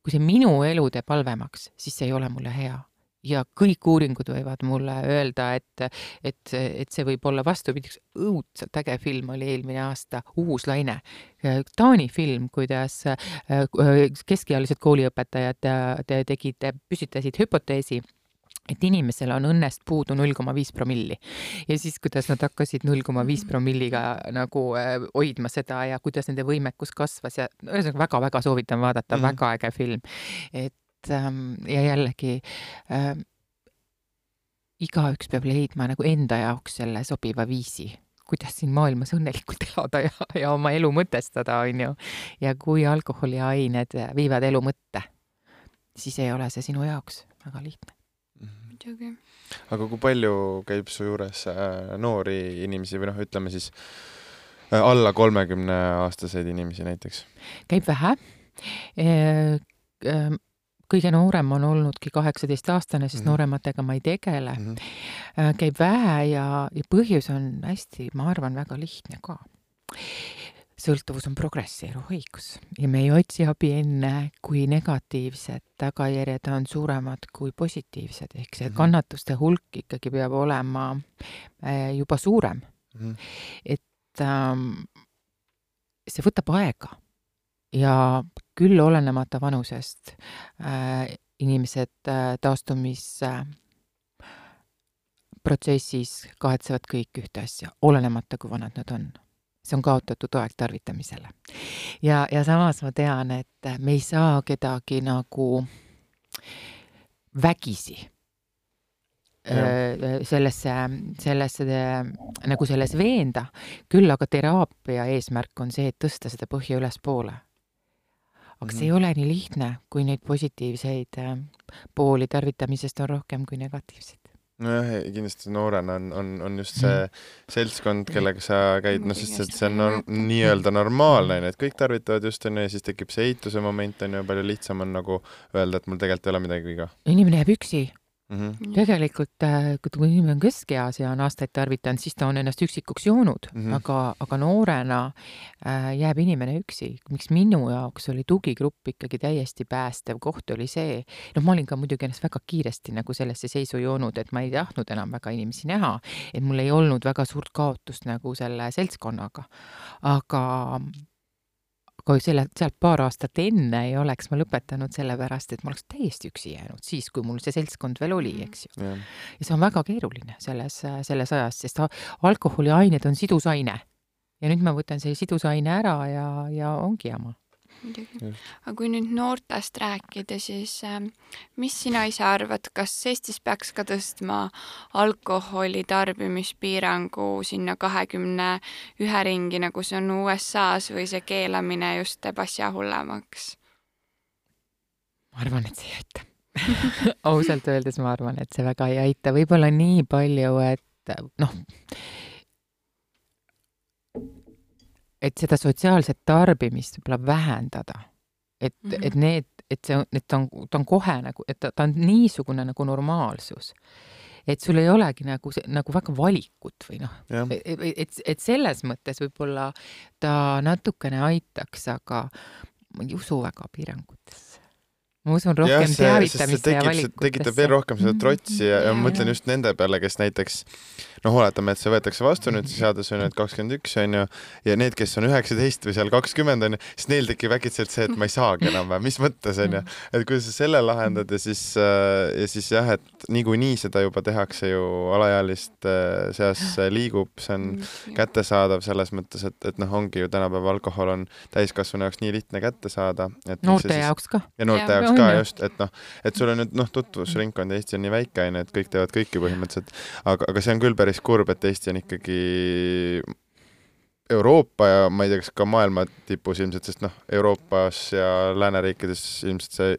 kui see minu elu teeb halvemaks, siis see ei ole mulle hea ja kõik uuringud võivad mulle öelda, et, et, et see võib olla vastupidi, üks õudselt äge film oli eelmine aasta, Uus laine. Taani film, kuidas äh, keskealised kooliõpetajad te- tegid, püstitasid hüpoteesi, et inimesel on õnnest puudu null koma viis promilli. ja siis, kuidas nad hakkasid null koma viis promilliga nagu äh, hoidma seda ja kuidas nende võimekus kasvas ja ühesõnaga väga-väga soovitan vaadata mm. -hmm. väga äge film. et ähm, ja jällegi ähm, igaüks peab leidma nagu enda jaoks selle sobiva viisi, kuidas siin maailmas õnnelikult elada ja, ja oma elu mõtestada, on ju. ja kui alkoholiained viivad elu mõtte, siis ei ole see sinu jaoks väga lihtne. muidugi. aga kui palju käib su juures äh, noori inimesi või noh, ütleme siis äh, alla kolmekümne aastaseid inimesi näiteks? käib vähe. Kõige noorem on olnudki kaheksateistaastane, sest mm -hmm. noorematega ma ei tegele mm. -hmm. käib vähe ja, ja põhjus on hästi, ma arvan, väga lihtne ka sõltuvus on progress, eluhaigus ja me ei otsi abi enne, kui negatiivsed tagajärjed on suuremad kui positiivsed, ehk see mhm. kannatuste hulk ikkagi peab olema äh, juba suurem mm. -hmm. et ähm, see võtab aega ja küll olenemata vanusest äh, inimesed äh, taastumisprotsessis äh, kahetsevad kõik ühte asja, olenemata kui vanad nad on. see on kaotatud aeg tarvitamisele. ja, ja samas ma tean, et me ei saa kedagi nagu vägisi sellesse, sellesse nagu selles veenda, küll aga teraapia eesmärk on see, et tõsta seda põhja ülespoole. Aga see ei mhm. ole nii lihtne, kui neid positiivseid pooli tarvitamisest on rohkem kui negatiivseid nojah, kindlasti noorena on, on, on just see mhm. seltskond, kellega sa käid, noh, sest et see on norm, nii-öelda normaalne, on ju, et kõik tarvitavad just, on ju, ja siis tekib see eituse moment, on ju, palju lihtsam on nagu öelda, et mul tegelikult ei ole midagi viga. inimene jääb üksi mm. -hmm. tegelikult, äh, kui inimene on keskeas ja on aastaid tarvitanud, siis ta on ennast üksikuks joonud mm, -hmm. aga, aga noorena äh, jääb inimene üksi. miks minu jaoks oli tugigrupp ikkagi täiesti päästev koht, oli see, noh, ma olin ka muidugi ennast väga kiiresti nagu sellesse seisu joonud, et ma ei tahtnud enam väga inimesi näha, et mul ei olnud väga suurt kaotust nagu selle seltskonnaga. aga kui selle, sealt paar aastat enne ei oleks ma lõpetanud sellepärast, et ma oleks täiesti üksi jäänud, siis kui mul see seltskond veel oli, eks ju. ja see on väga keeruline selles, selles ajas, sest alkoholiained on sidusaine. ja nüüd ma võtan selle sidusaine ära ja, ja ongi jama muidugi. aga kui nüüd noortest rääkida, siis äh, mis sina ise arvad, kas Eestis peaks ka tõstma alkoholi tarbimispiirangu sinna kahekümne ühe ringi, nagu see on USA-s või see keelamine just teeb asja hullemaks? ma arvan, et see ei aita (laughs) ausalt öeldes ma arvan, et see väga ei aita, võib-olla nii palju, et noh, et seda sotsiaalset tarbimist võib-olla vähendada. et mm, -hmm. et need, et see, et ta on, ta on kohe nagu, et ta, ta on niisugune nagu normaalsus. et sul ei olegi nagu, nagu väga valikut või noh, et, et, et selles mõttes võib-olla ta natukene aitaks, aga ma ei usu väga piirangutesse ma usun rohkem teavitamisse ja valikutesse. tekitab veel rohkem seda trotsi ja, ja ma mõtlen just nende peale, kes näiteks noh, oletame, et see võetakse vastu nüüd, see seadus on nüüd kakskümmend üks, on ju, ja need, kes on üheksateist või seal kakskümmend, on ju, siis neil tekib äkitselt see, et ma ei saagi enam või mis mõttes, on ju. et kuidas sa selle lahendad ja siis, äh, ja siis jah, et niikuinii seda juba tehakse ju alaealiste seas liigub, see on kättesaadav selles mõttes, et, et noh, ongi ju tänapäeva alkohol on täiskasvanu jaoks nii lihtne kätte saada. noorte jaoks ka. ja noorte ja, jaoks jaoks ka just, et noh, et sul on nüüd noh, tutvusringkond Eesti on nii väike, on ju, et kõik teevad kõike põhimõtteliselt, aga, aga see on küll päris kurb, et Eesti on ikkagi Euroopa ja ma ei tea, kas ka maailma tipus ilmselt, sest noh, Euroopas ja lääneriikides ilmselt see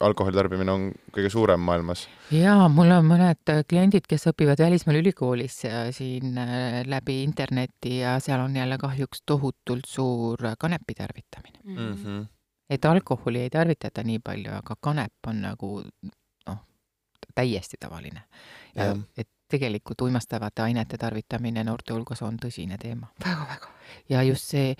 alkoholi tarbimine on kõige suurem maailmas. jaa, mul on mõned kliendid, kes õpivad välismaal ülikoolis siin äh, läbi interneti ja seal on jälle kahjuks tohutult suur kanepi tarvitamine mm. -hmm et alkoholi ei tarvitata nii palju, aga kanep on nagu noh, täiesti tavaline. ja et tegelikult uimastavate ainete tarvitamine noorte hulgas on tõsine teema väga,. väga-väga. ja just see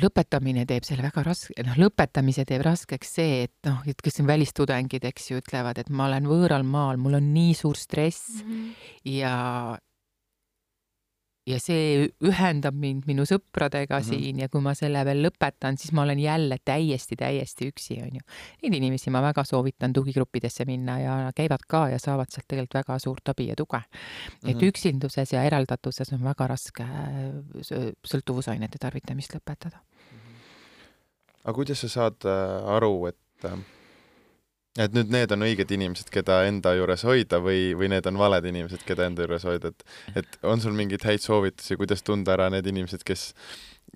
lõpetamine teeb selle väga raske, noh, lõpetamise teeb raskeks see, et noh, et kes on välistudengid, eks ju, ütlevad, et ma olen võõral maal, mul on nii suur stress mm -hmm. ja ja see ühendab mind minu sõpradega mm -hmm. siin ja kui ma selle veel lõpetan, siis ma olen jälle täiesti, täiesti üksi, on ju. Neid inimesi ma väga soovitan tugigruppidesse minna ja käivad ka ja saavad sealt tegelikult väga suurt abi ja tuge mm. -hmm. et mhm. üksinduses ja eraldatuses on väga raske äh, sõltuvusainete tarvitamist lõpetada mm. -hmm. aga kuidas sa saad äh, aru, et äh, et nüüd need on õiged inimesed, keda enda juures hoida või, või need on valed inimesed, keda enda juures hoida, et et on sul mingeid häid soovitusi, kuidas tunda ära need inimesed, kes,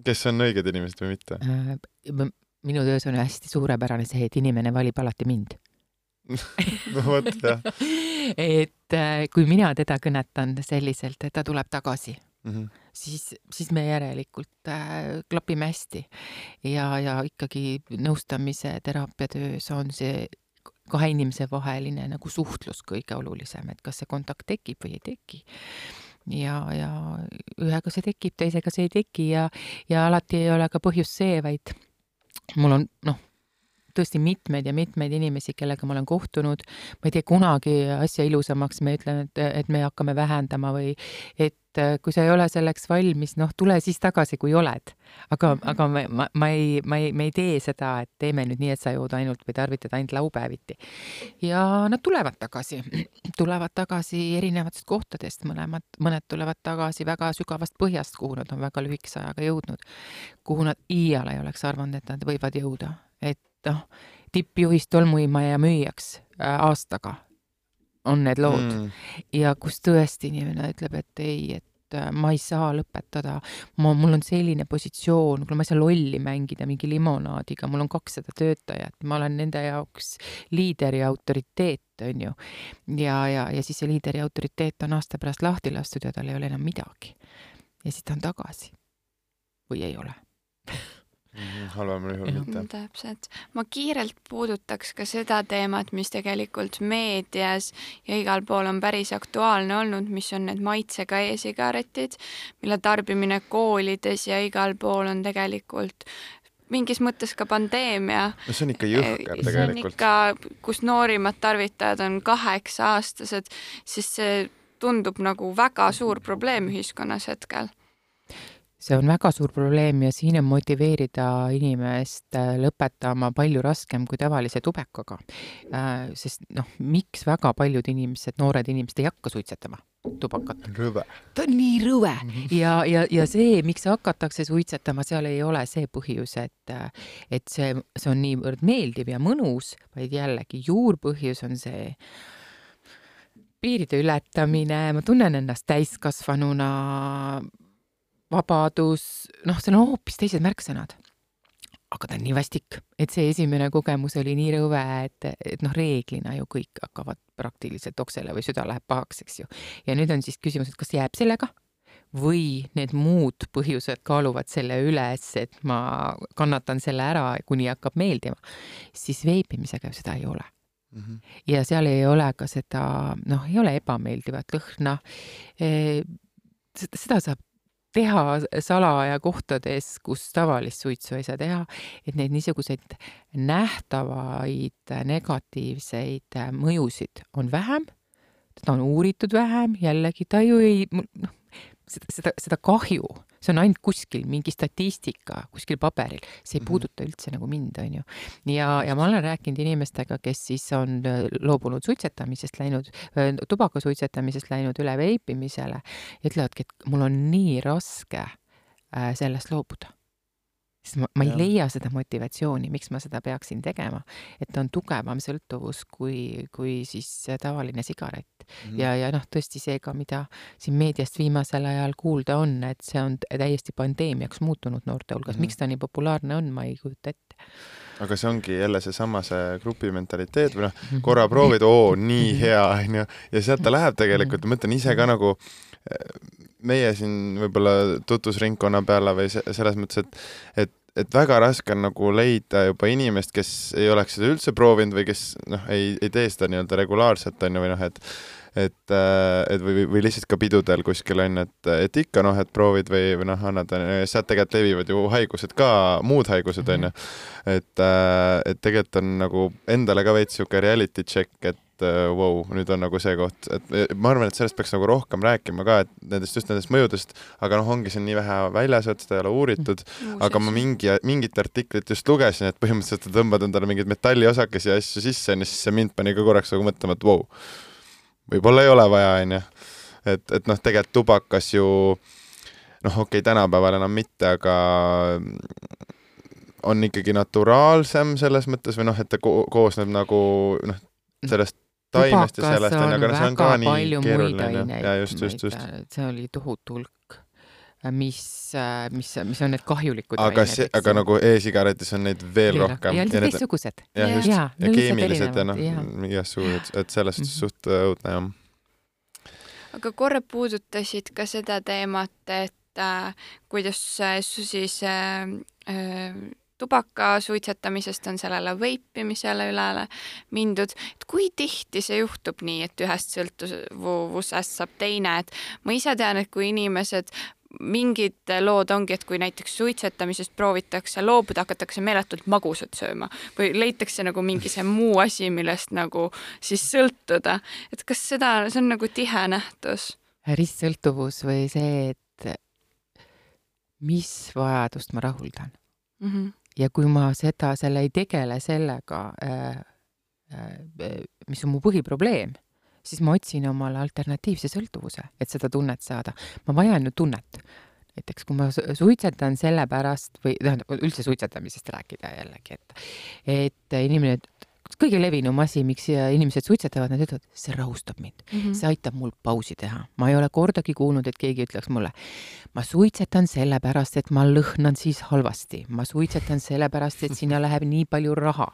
kes on õiged inimesed või mitte? Äh, minu töös on hästi suurepärane see, et inimene valib alati mind (laughs) no vot, jah. (laughs) et äh, kui mina teda kõnetan selliselt, et ta tuleb tagasi mm, -hmm. siis, siis me järelikult äh, klapime hästi. ja, ja ikkagi nõustamise teraapiatöös on see kahe inimese vaheline nagu suhtlus kõige olulisem, et kas see kontakt tekib või ei teki. ja, ja ühega see tekib, teisega see ei teki ja, ja alati ei ole ka põhjus see, vaid mul on noh, tõesti mitmeid ja mitmeid inimesi, kellega ma olen kohtunud, ma ei tee kunagi asja ilusamaks, ma ei ütle, et, et me hakkame vähendama või et kui sa ei ole selleks valmis, noh, tule siis tagasi, kui oled. aga mm, -hmm. aga ma, ma, ma ei, ma ei, me ei tee seda, et teeme nüüd nii, et sa jood ainult või tarvitad ainult laupäeviti. ja nad tulevad tagasi, (clears throat) tulevad tagasi erinevatest kohtadest, mõlemad, mõned tulevad tagasi väga sügavast põhjast, kuhu nad on väga lühikese ajaga jõudnud, kuhu nad iial ei oleks arvanud, et nad võivad jõuda, et noh, tippjuhist tolmuimaja müüjaks äh, aastaga on need lood mm. ja kus tõesti inimene ütleb, et ei, et äh, ma ei saa lõpetada, ma, mul on selline positsioon, kuule, ma ei saa lolli mängida mingi limonaadiga, mul on kakssada töötajat, ma olen nende jaoks liider ja autoriteet, on ju. ja, ja, ja siis see liider ja autoriteet on aasta pärast lahti lastud ja tal ei ole enam midagi. ja siis ta on tagasi. või ei ole (laughs) halvemal juhul mitte. täpselt. ma kiirelt puudutaks ka seda teemat, mis tegelikult meedias ja igal pool on päris aktuaalne olnud, mis on need maitsega e-sigaretid, mille tarbimine koolides ja igal pool on tegelikult mingis mõttes ka pandeemia. no see on ikka jõhker tegelikult. see on ikka, kus noorimad tarvitajad on kaheksa-aastased, siis see tundub nagu väga suur probleem ühiskonnas hetkel see on väga suur probleem ja siin on motiveerida inimest äh, lõpetama palju raskem kui tavalise tubakaga. Äh, sest noh, miks väga paljud inimesed, noored inimesed ei hakka suitsetama tubakat? rõve. ta on nii rõve -hmm. ja, ja, ja see, miks hakatakse suitsetama, seal ei ole see põhjus, et, et see, see on niivõrd meeldiv ja mõnus, vaid jällegi juurpõhjus on see piiride ületamine, ma tunnen ennast täiskasvanuna vabadus, noh, seal on hoopis teised märksõnad. aga ta on nii vastik, et see esimene kogemus oli nii rõve, et, et noh, reeglina ju kõik hakkavad praktiliselt oksele või süda läheb pahaks, eks ju. ja nüüd on siis küsimus, et kas jääb sellega või need muud põhjused kaaluvad selle üles, et ma kannatan selle ära, kuni hakkab meeldima, siis veipimisega ju seda ei ole Mm -hmm. ja seal ei ole ka seda, noh, ei ole ebameeldivat lõhna. seda saab teha salaja kohtades, kus tavalist suitsu ei saa teha, et neid niisuguseid nähtavaid negatiivseid mõjusid on vähem, teda on uuritud vähem, jällegi ta ju ei, noh, seda, seda, seda kahju, see on ainult kuskil mingi statistika kuskil paberil, see ei mhm. puuduta üldse nagu mind, on ju. ja, ja ma olen rääkinud inimestega, kes siis on äh, loobunud suitsetamisest, läinud, äh, tubaka suitsetamisest läinud üle veipimisele, ütlevadki, et mul on nii raske äh, sellest loobuda sest ma, ma ei ja. leia seda motivatsiooni, miks ma seda peaksin tegema. et ta on tugevam sõltuvus kui, kui siis tavaline sigaret mm. -hmm. ja, ja noh, tõesti see ka, mida siin meediast viimasel ajal kuulda on, et see on täiesti pandeemiaks muutunud noorte hulgas mm. -hmm. miks ta nii populaarne on, ma ei kujuta ette aga see ongi jälle seesama see grupi mentaliteet või noh, mhm. korra proovid, oo, nii mhm. hea, onju, ja sealt ta läheb tegelikult, ma mõtlen ise ka nagu meie siin võib-olla tutvusringkonna peale või selles mõttes, et, et et väga raske on nagu leida juba inimest, kes ei oleks seda üldse proovinud või kes noh, ei, ei tee seda nii-öelda regulaarselt, on ju, või noh, et et, äh, et või, või lihtsalt ka pidudel kuskil on et, et ikka noh, et proovid või, või noh, annad, sealt tegelikult levivad ju haigused ka, muud haigused on ju. et, äh, et tegelikult on nagu endale ka veits niisugune reality check, et et äh, vau wow,, nüüd on nagu see koht, et ma arvan, et sellest peaks nagu rohkem rääkima ka, et nendest, just nendest mõjudest, aga noh, ongi see nii vähe väljas, et seda ei ole uuritud mm., aga ma mingi, mingit artiklit just lugesin, et põhimõtteliselt sa tõmbad endale mingeid metalliosakesi ja asju sisse, siis see mind pani ka korraks nagu mõtlema, et vau wow,, võib-olla ei ole vaja, onju. et, et noh, tegelikult tubakas ju noh, okei okay,, tänapäeval enam mitte, aga on ikkagi naturaalsem selles mõttes või noh, et ta ko koosneb nagu noh, sellest taimest ja sellest on, aga no see on ka nii keeruline. ja just, just, just. see oli tohutu hulk, mis, mis, mis on need kahjulikud aga see, aga nagu e-sigaretis on neid veel ja, rohkem. ja need teistsugused. jah, just, ja, ja keemilised ja noh, igasugused, et selles suhtes mm -hmm. suht õudne jah. aga korra puudutasid ka seda teemat, et äh, kuidas äh, siis äh, äh, tubaka suitsetamisest on sellele veipimisele üle mindud, et kui tihti see juhtub nii, et ühest sõltuvusest saab teine, et ma ise tean, et kui inimesed mingid lood ongi, et kui näiteks suitsetamisest proovitakse loobuda, hakatakse meeletult magusat sööma või leitakse nagu mingi see muu asi, millest nagu siis sõltuda, et kas seda, see on nagu tihe nähtus? ristsõltuvus või see, et mis vajadust ma rahuldan mm. -hmm. Ja kui ma seda, selle ei tegele sellega äh,, äh, mis on mu põhiprobleem siis ma otsin omale alternatiivse sõltuvuse, et seda tunnet saada. ma vajan ju tunnet. näiteks kui ma suitsetan sellepärast või tähendab, üldse suitsetamisest rääkida jällegi, et et inimene, kõige levinum asi, miks inimesed suitsetavad, nad ütlevad, see rahustab mind mm, -hmm. see aitab mul pausi teha. ma ei ole kordagi kuulnud, et keegi ütleks mulle, ma suitsetan sellepärast, et ma lõhnan siis halvasti, ma suitsetan sellepärast, et sinna läheb nii palju raha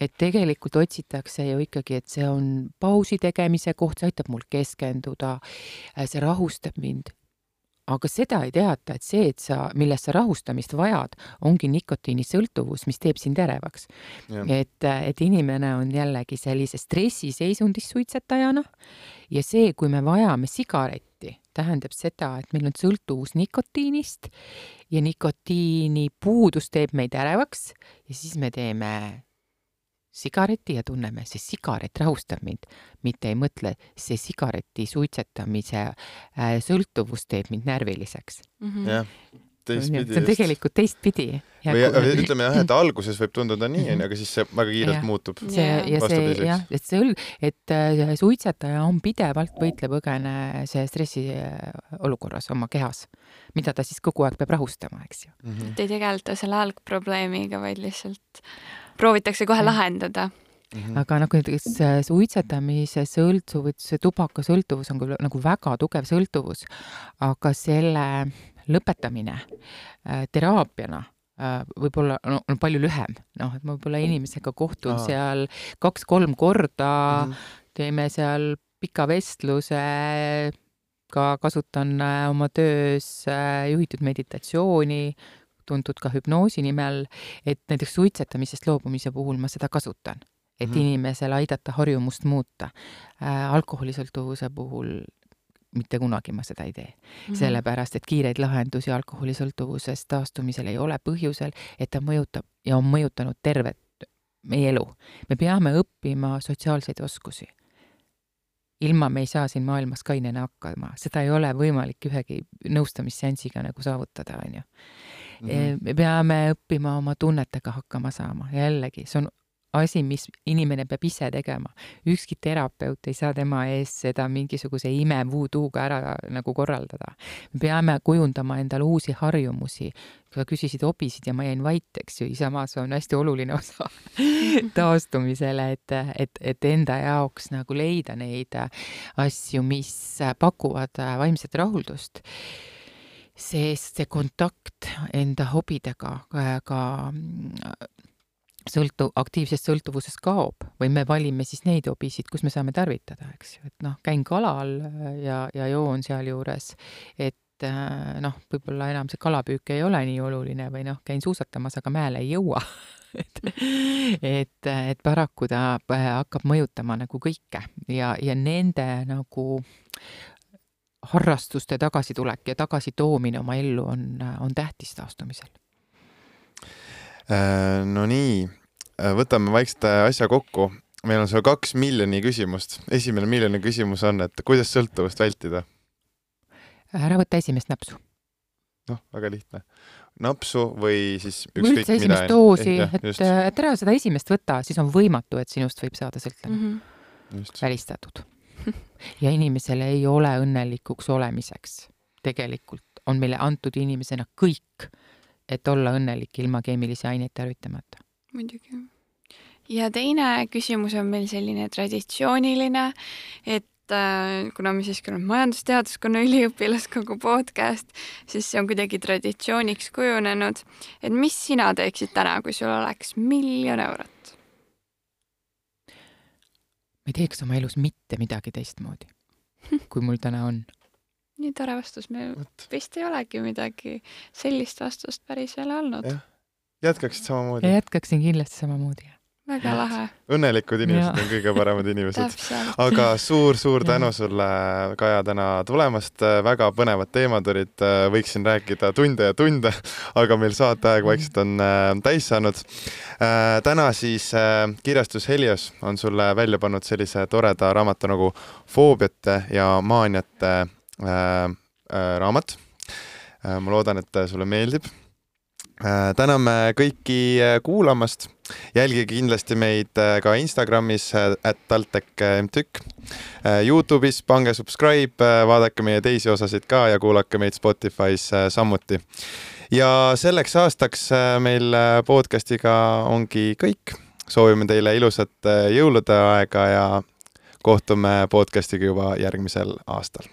et tegelikult otsitakse ju ikkagi, et see on pausi tegemise koht, see aitab mul keskenduda, see rahustab mind. Aga seda ei teata, et see, et sa, millest sa rahustamist vajad, ongi nikotiinisõltuvus, mis teeb sind ärevaks. et, et inimene on jällegi sellises stressiseisundis suitsetajana ja see, kui me vajame sigaretti, tähendab seda, et meil on sõltuvus nikotiinist ja nikotiini puudus teeb meid ärevaks ja siis me teeme sigareti ja tunneme, see sigaret rahustab mind, mitte ei mõtle, see sigareti suitsetamise äh, sõltuvus teeb mind närviliseks mm. -hmm. jah, teistpidi. see on tegelikult teistpidi. või ütleme jah, et alguses võib tunduda nii, onju, aga siis see väga kiirelt ja. muutub. see ja see jah, et see õlg, et äh, suitsetaja on pidevalt võitle-põgene stressi äh, olukorras oma kehas, mida ta siis kogu aeg peab rahustama, eks ju mm. -hmm. et ei tegeleta selle algprobleemiga, vaid lihtsalt proovitakse kohe lahendada Mm -hmm. aga nagu näiteks suitsetamise sõltuvus, tubakasõltuvus on küll nagu väga tugev sõltuvus, aga selle lõpetamine äh, teraapiana äh, võib-olla no, on palju lühem, noh, et ma võib-olla inimesega kohtun Aa. seal kaks-kolm korda mm, -hmm. teeme seal pika vestluse, ka kasutan äh, oma töös juhitud meditatsiooni, tuntud ka hüpnoosi nimel, et näiteks suitsetamisest loobumise puhul ma seda kasutan, et mm -hmm. inimesel aidata harjumust muuta äh,. alkoholisõltuvuse puhul mitte kunagi ma seda ei tee mm. -hmm. sellepärast, et kiireid lahendusi alkoholisõltuvusest taastumisel ei ole põhjusel, et ta mõjutab ja on mõjutanud tervet meie elu. me peame õppima sotsiaalseid oskusi. ilma me ei saa siin maailmas kainena hakkama, seda ei ole võimalik ühegi nõustamisseansiga nagu saavutada, on ju mm. -hmm. me peame õppima oma tunnetega hakkama saama, jällegi, see on asi, mis inimene peab ise tegema. ükski terapeut ei saa tema eest seda mingisuguse ime voodoo'ga ära nagu korraldada. me peame kujundama endale uusi harjumusi. sa küsisid hobisid ja ma jäin vait, eks ju, samas on hästi oluline osa (laughs) taastumisele, et, et, et enda jaoks nagu leida neid asju, mis pakuvad vaimset rahuldust sest see kontakt enda hobidega ka sõltu-, aktiivsest sõltuvusest kaob või me valime siis neid hobisid, kus me saame tarvitada, eks ju, et noh, käin kalal ja, ja joon sealjuures, et noh, võib-olla enam see kalapüük ei ole nii oluline või noh, käin suusatamas, aga mäele ei jõua (laughs) et, et, et paraku ta hakkab mõjutama nagu kõike ja, ja nende nagu harrastuste tagasitulek ja tagasitoomine oma ellu on, on tähtis taastumisel. Äh, no nii, äh, võtame vaikselt asja kokku. meil on seal kaks miljoni küsimust. esimene miljoni küsimus on, et kuidas sõltuvust vältida? ära võta esimest napsu. noh, väga lihtne. napsu või siis ükskõik mida. esimest doosi, et, et ära seda esimest võta, siis on võimatu, et sinust võib saada sõltlane mm. -hmm. välistatud (laughs) ja inimesele ei ole õnnelikuks olemiseks. tegelikult on meile antud inimesena kõik, et olla õnnelik ilma keemilisi aineid tarvitamata. muidugi. ja teine küsimus on meil selline traditsiooniline, et äh, kuna me siiski oleme majandusteaduskonna üliõpilaskogu podcast, siis see on kuidagi traditsiooniks kujunenud. et mis sina teeksid täna, kui sul oleks miljon eurot? Ma ei teeks oma elus mitte midagi teistmoodi, (laughs) kui mul täna on. nii tore vastus, me Võt. vist ei olegi midagi sellist vastust päris veel olnud. jätkaksid samamoodi ja. jätkaksin kindlasti samamoodi. Väga lahe, õnnelikud inimesed Jaa. on kõige paremad inimesed. aga suur-suur tänu sulle, Kaja, täna tulemast, väga põnevad teemad olid, võiksin rääkida tunde ja tunde, aga meil saateaeg vaikselt on äh, täis saanud. täna siis äh, kirjastus Helios on sulle välja pannud sellise toreda raamatu nagu Foobiate ja maaniate äh, äh, raamat. ma loodan, et sulle meeldib. Täname kõiki äh, kuulamast jälgige kindlasti meid äh, ka Instagramis, at TalTech MTÜK. Youtube'is pange subscribe, vaadake meie teisi osasid ka ja kuulake meid Spotify's äh, samuti. ja selleks aastaks äh, meil äh, podcast'iga ongi kõik. soovime teile ilusat äh, jõulude aega ja kohtume podcast'iga juba järgmisel aastal.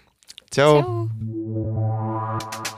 tšau.. tšau.